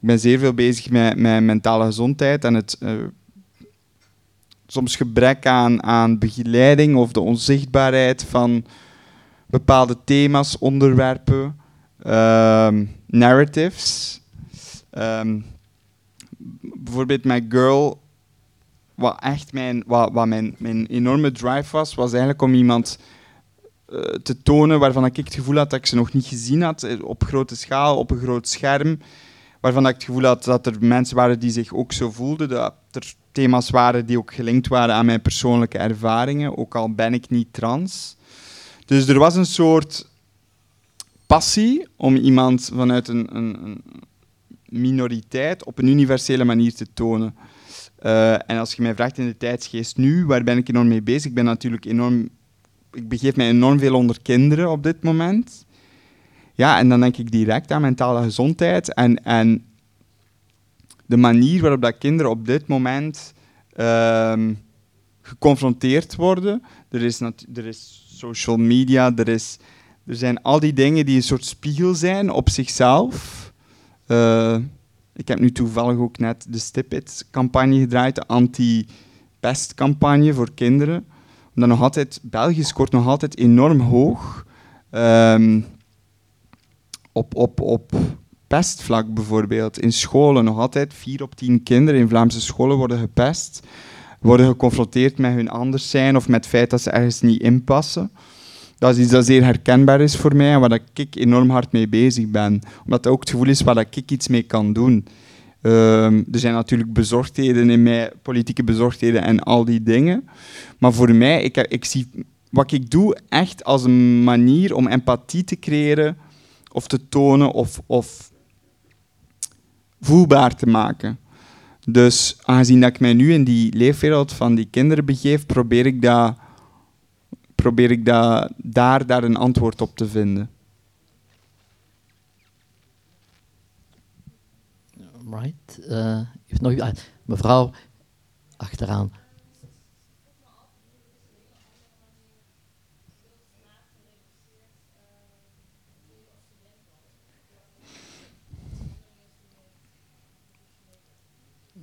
Ik ben zeer veel bezig met, met mentale gezondheid en het eh, soms gebrek aan, aan begeleiding of de onzichtbaarheid van bepaalde thema's, onderwerpen, ehm, narratives. Ehm, bijvoorbeeld met Girl wat echt mijn, wat, wat mijn, mijn enorme drive was, was eigenlijk om iemand eh, te tonen waarvan ik het gevoel had dat ik ze nog niet gezien had, eh, op grote schaal, op een groot scherm, waarvan ik het gevoel had dat er mensen waren die zich ook zo voelden. Dat er thema's waren die ook gelinkt waren aan mijn persoonlijke ervaringen, ook al ben ik niet trans. Dus er was een soort passie om iemand vanuit een, een, een minoriteit op een universele manier te tonen. Uh, en als je mij vraagt in de tijdsgeest nu, waar ben ik enorm mee bezig? Ik ben natuurlijk enorm... Ik begeef mij enorm veel onder kinderen op dit moment. Ja, en dan denk ik direct aan mentale gezondheid en, en de manier waarop dat kinderen op dit moment uh, geconfronteerd worden. Er is, er is social media, er, is, er zijn al die dingen die een soort spiegel zijn op zichzelf. Uh, ik heb nu toevallig ook net de Stipit-campagne gedraaid, de anti-pestcampagne voor kinderen. Omdat nog altijd, België scoort nog altijd enorm hoog um, op, op, op pestvlak bijvoorbeeld. In scholen nog altijd, vier op tien kinderen in Vlaamse scholen worden gepest. Worden geconfronteerd met hun anders zijn of met het feit dat ze ergens niet inpassen. Dat is iets dat zeer herkenbaar is voor mij en waar ik enorm hard mee bezig ben. Omdat het ook het gevoel is waar ik iets mee kan doen. Um, er zijn natuurlijk bezorgdheden in mij, politieke bezorgdheden en al die dingen. Maar voor mij, ik, ik zie wat ik doe echt als een manier om empathie te creëren of te tonen of, of voelbaar te maken. Dus aangezien dat ik mij nu in die leefwereld van die kinderen begeef, probeer ik, dat, probeer ik dat, daar, daar een antwoord op te vinden. Right. Uh, nog, uh, mevrouw, achteraan.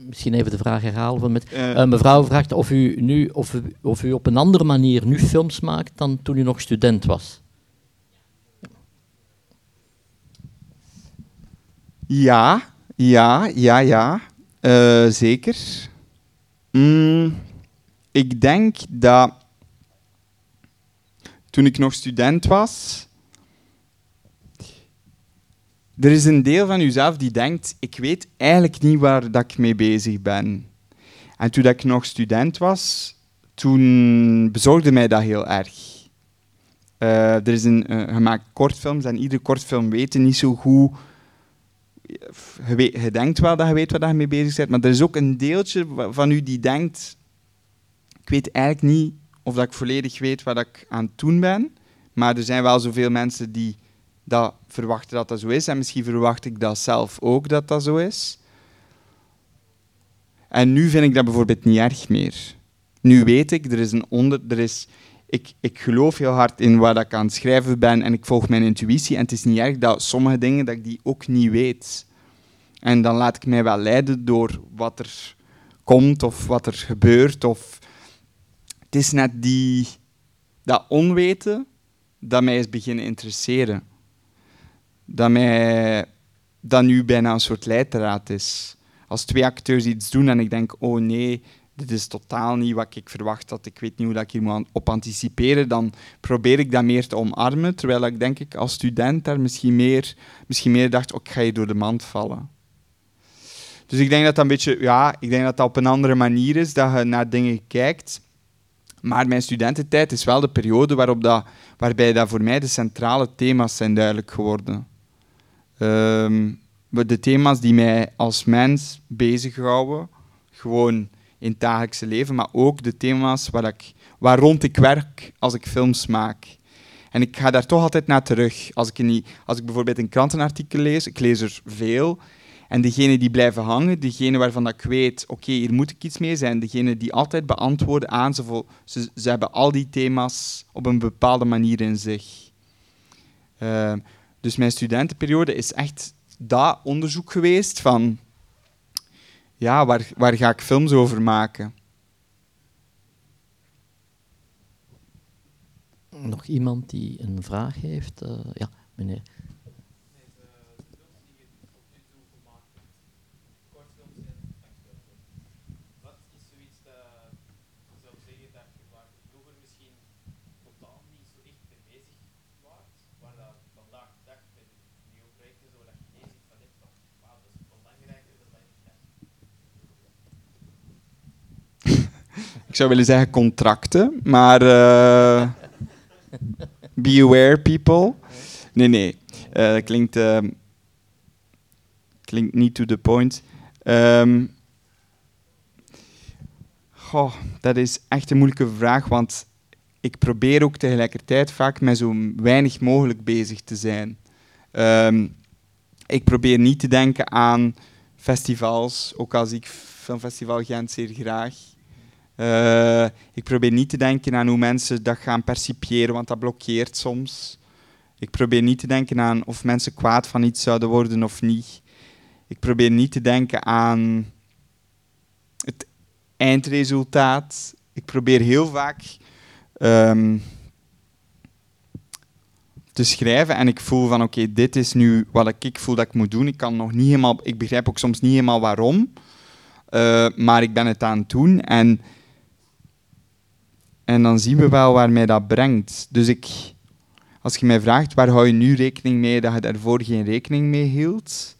Misschien even de vraag herhalen. Van met, uh, mevrouw vraagt of u, nu, of, u, of u op een andere manier nu films maakt dan toen u nog student was. Ja, ja, ja, ja. Uh, zeker. Mm, ik denk dat toen ik nog student was, er is een deel van jezelf die denkt, ik weet eigenlijk niet waar dat ik mee bezig ben. En toen ik nog student was, toen bezorgde mij dat heel erg. Uh, er is een uh, gemaakt kortfilms en iedere kortfilm weet niet zo goed. Je, denkt wel dat je weet waar je mee bezig bent, maar er is ook een deeltje van u die denkt, ik weet eigenlijk niet of dat ik volledig weet wat ik aan het doen ben, maar er zijn wel zoveel mensen die dat verwachten dat dat zo is. En misschien verwacht ik dat zelf ook dat dat zo is. En nu vind ik dat bijvoorbeeld niet erg meer. Nu weet ik, er is een onder... Er is, ik, ik geloof heel hard in wat ik aan het schrijven ben en ik volg mijn intuïtie. En het is niet erg dat sommige dingen dat ik die ook niet weet. En dan laat ik mij wel leiden door wat er komt of wat er gebeurt. Of... Het is net die, dat onweten dat mij is beginnen interesseren dat, mij, dat nu bijna een soort leidraad is. Als twee acteurs iets doen en ik denk, oh nee, dit is totaal niet wat ik verwacht had, ik weet niet hoe ik hier moet op anticiperen, dan probeer ik dat meer te omarmen, terwijl ik denk ik als student daar misschien meer, misschien meer dacht, oh, ik ga je door de mand vallen. Dus ik denk dat dat een beetje, ja, ik denk dat dat op een andere manier is, dat je naar dingen kijkt. Maar mijn studententijd is wel de periode waarop dat, waarbij dat voor mij de centrale thema's zijn duidelijk geworden. Um, de thema's die mij als mens bezighouden, gewoon in het dagelijkse leven, maar ook de thema's waar, ik, waar rond ik werk als ik films maak. En ik ga daar toch altijd naar terug. Als ik, als ik bijvoorbeeld een krantenartikel lees, ik lees er veel, en degenen die blijven hangen, degenen waarvan ik weet, oké, hier moet ik iets mee zijn, degenen die altijd beantwoorden aan, ze, ze, hebben al die thema's op een bepaalde manier in zich. Uh, dus mijn studentenperiode is echt dat onderzoek geweest van, ja, waar, waar ga ik films over maken? Nog iemand die een vraag heeft? Uh, ja, meneer. Ik zou willen zeggen contracten, maar uh, be aware people. Nee, nee, uh, klinkt, uh, klinkt niet to the point. Um, dat is echt een moeilijke vraag, want ik probeer ook tegelijkertijd vaak met zo weinig mogelijk bezig te zijn. Um, ik probeer niet te denken aan festivals, ook als ik Filmfestival Gent zeer graag. Uh, ik probeer niet te denken aan hoe mensen dat gaan percipiëren, want dat blokkeert soms. Ik probeer niet te denken aan of mensen kwaad van iets zouden worden of niet. Ik probeer niet te denken aan het eindresultaat. Ik probeer heel vaak um, te schrijven en ik voel van oké, dit is nu wat ik voel dat ik moet doen. Ik kan nog niet helemaal, ik begrijp ook soms niet helemaal waarom, uh, maar ik ben het aan het doen en, en dan zien we wel waar mij dat brengt. Dus ik, als je mij vraagt waar hou je nu rekening mee dat je daarvoor geen rekening mee hield,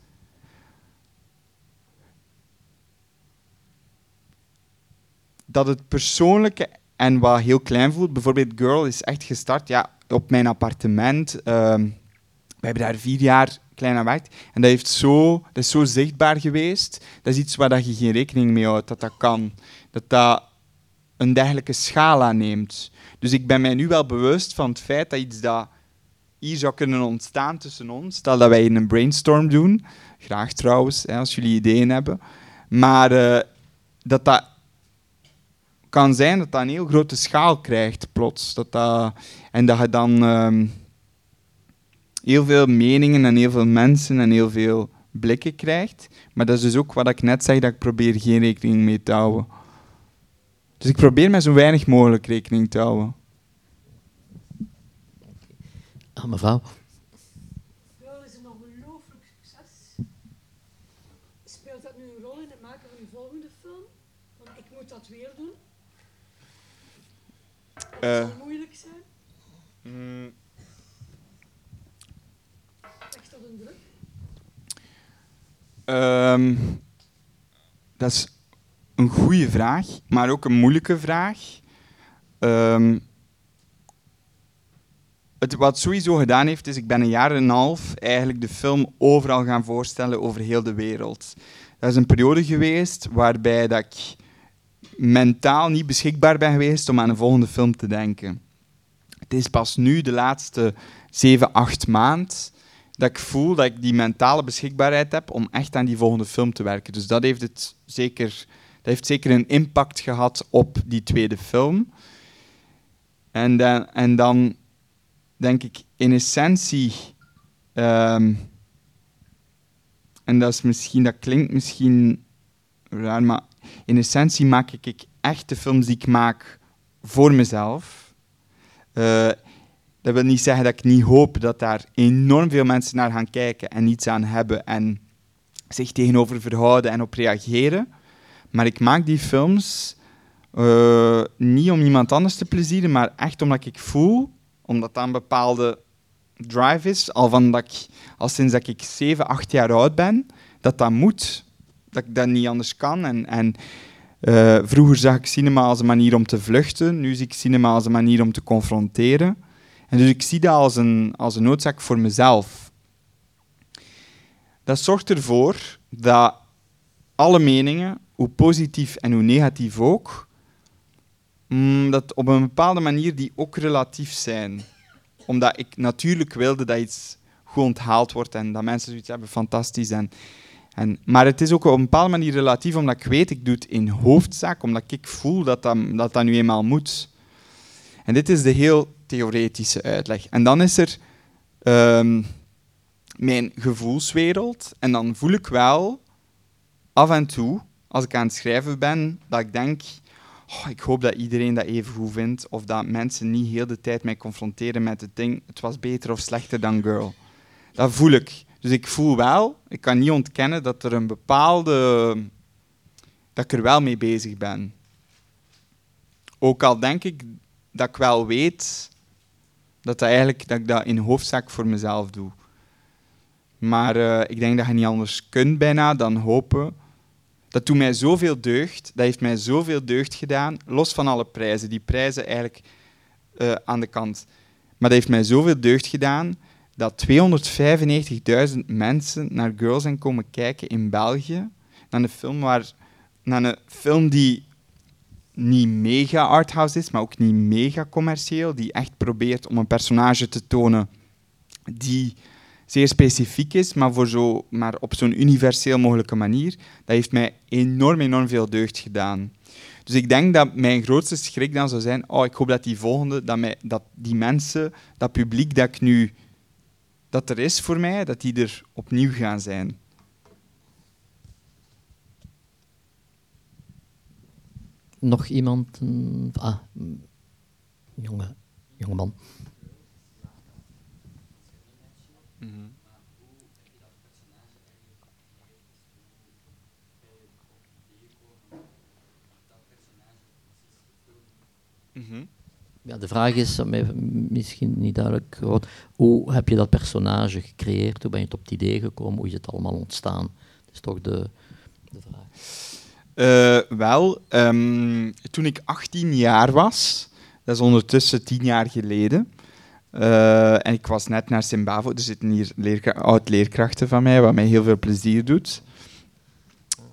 dat het persoonlijke en wat heel klein voelt, bijvoorbeeld Girl is echt gestart ja, op mijn appartement. Uh, we hebben daar vier jaar klein aan. En dat, heeft zo, dat is zo zichtbaar geweest. Dat is iets waar dat je geen rekening mee houdt, dat dat kan. Dat dat een dergelijke schaal aanneemt. Dus ik ben mij nu wel bewust van het feit dat iets dat hier zou kunnen ontstaan tussen ons, stel dat wij een brainstorm doen, graag trouwens, hè, als jullie ideeën hebben, maar uh, dat dat kan zijn dat dat een heel grote schaal krijgt plots. Dat dat, en dat je dan um, heel veel meningen en heel veel mensen en heel veel blikken krijgt. Maar dat is dus ook wat ik net zeg, dat ik probeer geen rekening mee te houden. Dus ik probeer met zo weinig mogelijk rekening te houden. Ah, mevrouw. Wel is een ongelooflijk succes. Speelt dat nu een rol in het maken van de volgende film? Want ik moet dat weer doen. Uh, zal moeilijk zijn. Mm, Echt dat een druk? um, dat is een goede vraag, maar ook een moeilijke vraag. Um, het, wat sowieso gedaan heeft, is ik ben een jaar en een half eigenlijk de film overal gaan voorstellen over heel de wereld. Dat is een periode geweest waarbij dat ik mentaal niet beschikbaar ben geweest om aan een volgende film te denken. Het is pas nu, de laatste 7, 8 maanden, dat ik voel dat ik die mentale beschikbaarheid heb om echt aan die volgende film te werken. Dus dat heeft, het zeker, heeft zeker een impact gehad op die tweede film. En dan, en dan denk ik in essentie, um, en dat, is misschien, dat klinkt misschien raar, maar in essentie maak ik echt de films die ik maak voor mezelf. Uh, dat wil niet zeggen dat ik niet hoop dat daar enorm veel mensen naar gaan kijken en iets aan hebben en zich tegenover verhouden en op reageren. Maar ik maak die films uh, niet om iemand anders te plezieren, maar echt omdat ik voel, omdat dat een bepaalde drive is, al, van dat ik, sinds dat ik 7, 8 jaar oud ben, dat dat moet dat ik dat niet anders kan. En, en uh, vroeger zag ik cinema als een manier om te vluchten, nu zie ik cinema als een manier om te confronteren. En dus ik zie dat als een, als een noodzaak voor mezelf. Dat zorgt ervoor dat alle meningen, hoe positief en hoe negatief ook, mm, dat op een bepaalde manier die ook relatief zijn. Omdat ik natuurlijk wilde dat iets goed onthaald wordt en dat mensen zoiets hebben, fantastisch. En, en, maar het is ook op een bepaalde manier relatief, omdat ik weet, ik doe het in hoofdzaak, omdat ik voel dat dat, dat, nu eenmaal moet. En dit is de heel theoretische uitleg. En dan is er um, mijn gevoelswereld. En dan voel ik wel af en toe, als ik aan het schrijven ben, dat ik denk, oh, ik hoop dat iedereen dat even goed vindt, of dat mensen niet heel de tijd mij confronteren met het ding, het was beter of slechter dan Girl. Dat voel ik. Dus ik voel wel, ik kan niet ontkennen dat er een bepaalde. dat ik er wel mee bezig ben. Ook al denk ik dat ik wel weet dat, dat, eigenlijk, dat ik dat in hoofdzaak voor mezelf doe. Maar uh, ik denk dat je niet anders kunt bijna dan hopen dat doet mij zoveel deugd. Dat heeft mij zoveel deugd gedaan. Los van alle prijzen. Die prijzen eigenlijk eh, aan de kant. Maar dat heeft mij zoveel deugd gedaan dat 295.000 mensen naar Girls zijn komen kijken in België. Naar een film, waar, naar een film die niet mega arthouse is, maar ook niet mega commercieel. Die echt probeert om een personage te tonen die zeer specifiek is, maar, voor zo, maar op zo'n universeel mogelijke manier. Dat heeft mij enorm, enorm veel deugd gedaan. Dus ik denk dat mijn grootste schrik dan zou zijn, oh, ik hoop dat die volgende, dat, mij, dat die mensen, dat publiek dat ik nu, dat er is voor mij, dat die er opnieuw gaan zijn. Nog iemand? Ah, jonge, jonge man. Mhm. Ja, de vraag is, misschien niet duidelijk geworden, hoe heb je dat personage gecreëerd? Hoe ben je op het idee gekomen? Hoe is het allemaal ontstaan? Dat is toch de, de vraag. Uh, wel, um, toen ik 18 jaar was, dat is ondertussen 10 jaar geleden, uh, en ik was net naar Zimbabwe, er zitten hier leerkra oud-leerkrachten van mij, wat mij heel veel plezier doet.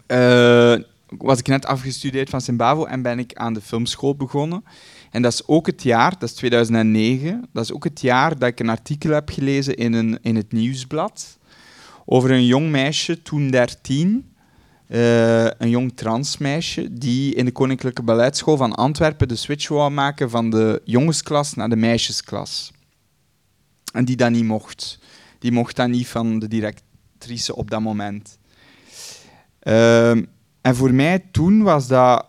Uh, was ik net afgestudeerd van Zimbabwe en ben ik aan de filmschool begonnen. En dat is ook het jaar, dat is 2009, dat is ook het jaar dat ik een artikel heb gelezen in, een, in het nieuwsblad over een jong meisje, toen 13, uh, een jong transmeisje, die in de Koninklijke Balletschool van Antwerpen de switch wou maken van de jongensklas naar de meisjesklas. En die dat niet mocht. Die mocht dat niet van de directrice op dat moment. Uh, en voor mij toen was dat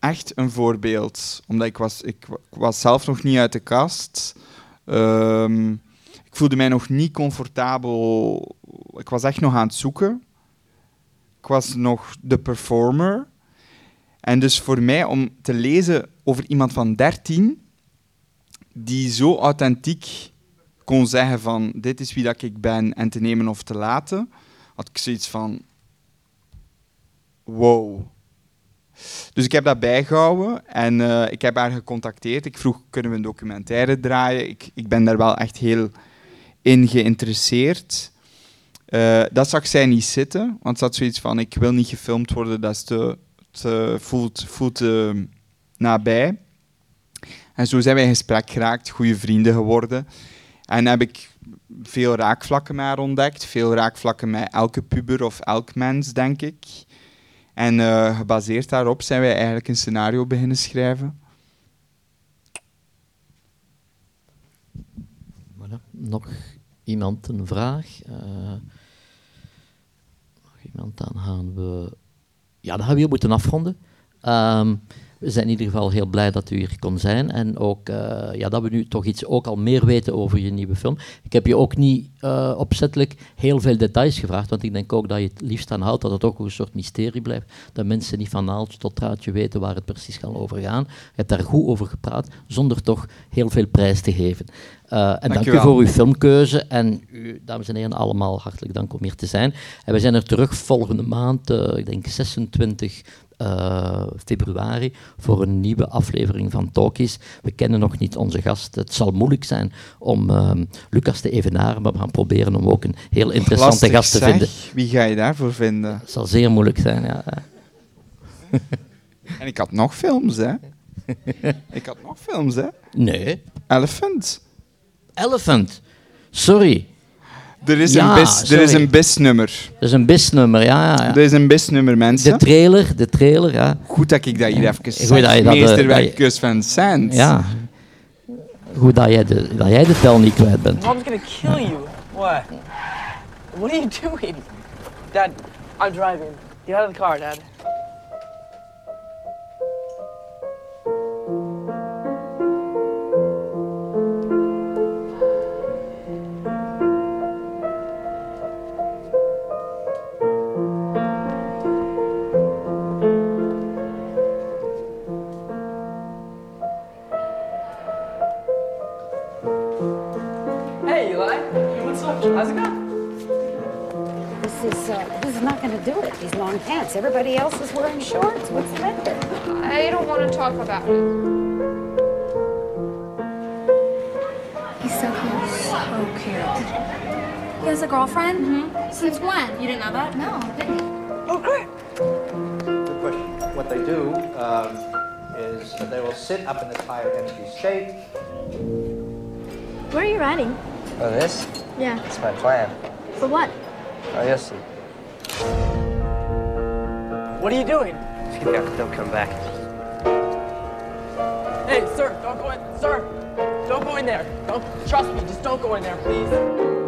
echt een voorbeeld. Omdat ik was, ik, was zelf nog niet uit de kast. Um, ik voelde mij nog niet comfortabel. Ik was echt nog aan het zoeken. Ik was nog de performer. En dus voor mij om te lezen over iemand van 13 die zo authentiek kon zeggen van dit is wie dat ik ben en te nemen of te laten, had ik zoiets van wow. Dus ik heb dat bijgehouden en uh, ik heb haar gecontacteerd. Ik vroeg, kunnen we een documentaire draaien? Ik, ik ben daar wel echt heel in geïnteresseerd. Uh, dat zag zij niet zitten, want ze had zoiets van, ik wil niet gefilmd worden, dat is te, voelt, voelt te nabij. En zo zijn wij in gesprek geraakt, goede vrienden geworden. En heb ik veel raakvlakken met haar ontdekt, veel raakvlakken met elke puber of elk mens, denk ik. En uh, gebaseerd daarop zijn wij eigenlijk een scenario beginnen schrijven. Nog iemand een vraag? Uh, nog iemand, dan gaan we... Ja, dan gaan we hier moeten afronden. Um, we zijn in ieder geval heel blij dat u hier kon zijn en ook uh, ja, dat we nu toch iets ook al meer weten over je nieuwe film. Ik heb je ook niet uh, opzettelijk heel veel details gevraagd, want ik denk ook dat je het liefst aan houdt dat het ook een soort mysterie blijft, dat mensen niet van naaltje tot draadje weten waar het precies kan over gaan. Je hebt daar goed over gepraat, zonder toch heel veel prijs te geven. Uh, en dank, dank u voor uw filmkeuze en u, dames en heren, allemaal hartelijk dank om hier te zijn. En we zijn er terug volgende maand, ik denk 26 uh, februari voor een nieuwe aflevering van Talkies. We kennen nog niet onze gast. Het zal moeilijk zijn om uh, Lucas te evenaren, maar we gaan proberen om ook een heel interessante Lastig, gast te zeg. vinden. Wie ga je daarvoor vinden? Het zal zeer moeilijk zijn, ja. en ik had nog films, hè? ik had nog films, hè? Nee. Elephant. Elephant. Sorry. Er is, Ja, een bis, er is een bisnummer. Dat is een bisnummer, ja, ja, ja. Er is een bisnummer, mensen. De trailer, de trailer, ja. Goed dat ik dat hier even Goed zeg. dat je dat, eh, van Sands. Ja. Goed dat jij de, dat jij de tel niet kwijt bent. Mom's gonna kill you. What? What are you doing? Dad, I'm driving. Get out of the car, Dad. Not going to do it. These long pants. Everybody else is wearing shorts. What's the matter? I don't want to talk about it. He's so cute. So cute. He has a girlfriend? Mm-hmm. Since when? You didn't know that? No, I didn't. Oh, great. Good question. What they do um, is they will sit up in this high empty state. Where are you riding? Oh, this? Yeah. It's my plan. For what? Oh, you'll see. What are you doing? Yeah, they'll come back. Hey, sir, don't go in. Sir, don't go in there. Don't trust me. Just don't go in there, please.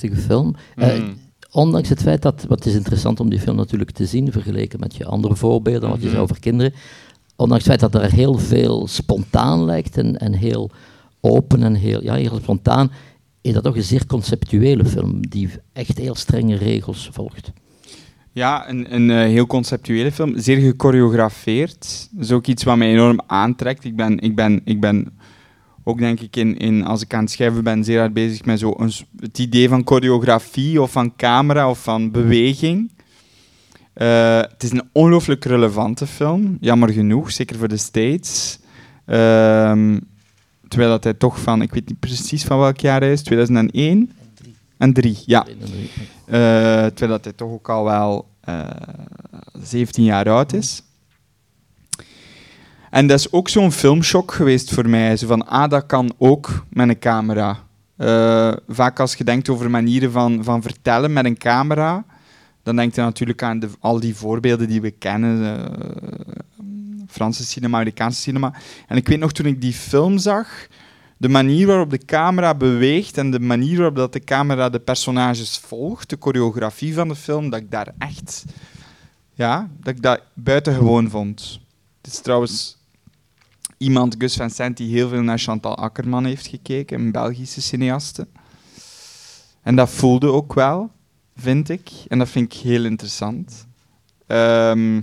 Prachtige film. Eh, Mm. ondanks het feit dat, wat is interessant om die film natuurlijk te zien, vergeleken met je andere voorbeelden, wat je Mhm. zei over kinderen. Ondanks het feit dat er heel veel spontaan lijkt en, en heel open en heel, ja, heel spontaan, is dat toch een zeer conceptuele film die echt heel strenge regels volgt. Ja, een, een eh, heel conceptuele film. Zeer gechoreografeerd. Dat is ook iets wat mij enorm aantrekt. Ik ben, ik ben, ik ben ook, denk ik, in, in, als ik aan het schrijven ben, zeer hard bezig met zo een, het idee van choreografie of van camera of van beweging. Eh, het is een ongelooflijk relevante film, jammer genoeg, zeker voor de States. Ehm, terwijl dat hij toch van, ik weet niet precies van welk jaar hij is, 2001? En 3, ja. Eh, terwijl dat hij toch ook al wel eh 17 jaar oud is. En dat is ook zo'n filmshock geweest voor mij. Zo van, ah, dat kan ook met een camera. Eh, vaak als je denkt over manieren van, van vertellen met een camera, dan denk je natuurlijk aan al die voorbeelden die we kennen. eh, Franse cinema, Amerikaanse cinema. En ik weet nog, toen ik die film zag, de manier waarop de camera beweegt en de manier waarop dat de camera de personages volgt, de choreografie van de film, dat ik daar echt... Ja, dat ik dat buitengewoon vond. Het is trouwens iemand, Gus Van Sant, die heel veel naar Chantal Akkerman heeft gekeken, een Belgische cineaste. En dat voelde ook wel, vind ik. En dat vind ik heel interessant. Ehm,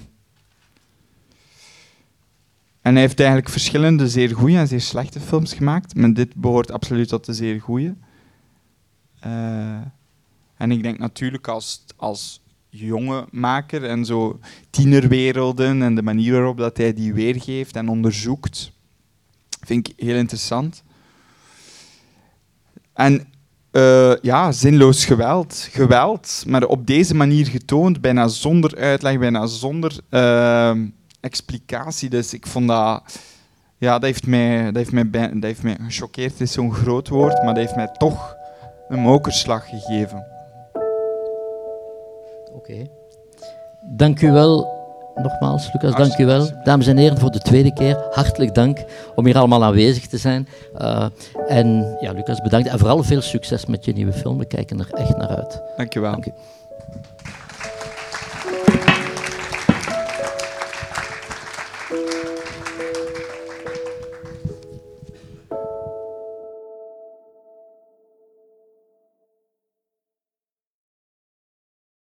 en hij heeft eigenlijk verschillende zeer goede en zeer slechte films gemaakt. Maar dit behoort absoluut tot de zeer goede. Eh, en ik denk natuurlijk als, als jonge maker en zo tienerwerelden en de manier waarop dat hij die weergeeft en onderzoekt, vind ik heel interessant. En eh, ja, zinloos geweld. Geweld, maar op deze manier getoond, bijna zonder uitleg, bijna zonder ehm, explicatie. Dus ik vond dat... Ja, dat heeft mij, dat heeft mij, dat heeft mij gechoqueerd, is zo'n groot woord, maar dat heeft mij toch een mokerslag gegeven. Dank u wel. Nogmaals, Lucas, dank u wel. Dames en heren, voor de tweede keer, hartelijk dank om hier allemaal aanwezig te zijn. Eh, en ja, Lucas, bedankt. En vooral veel succes met je nieuwe film. We kijken er echt naar uit. Dank je wel. Dank u.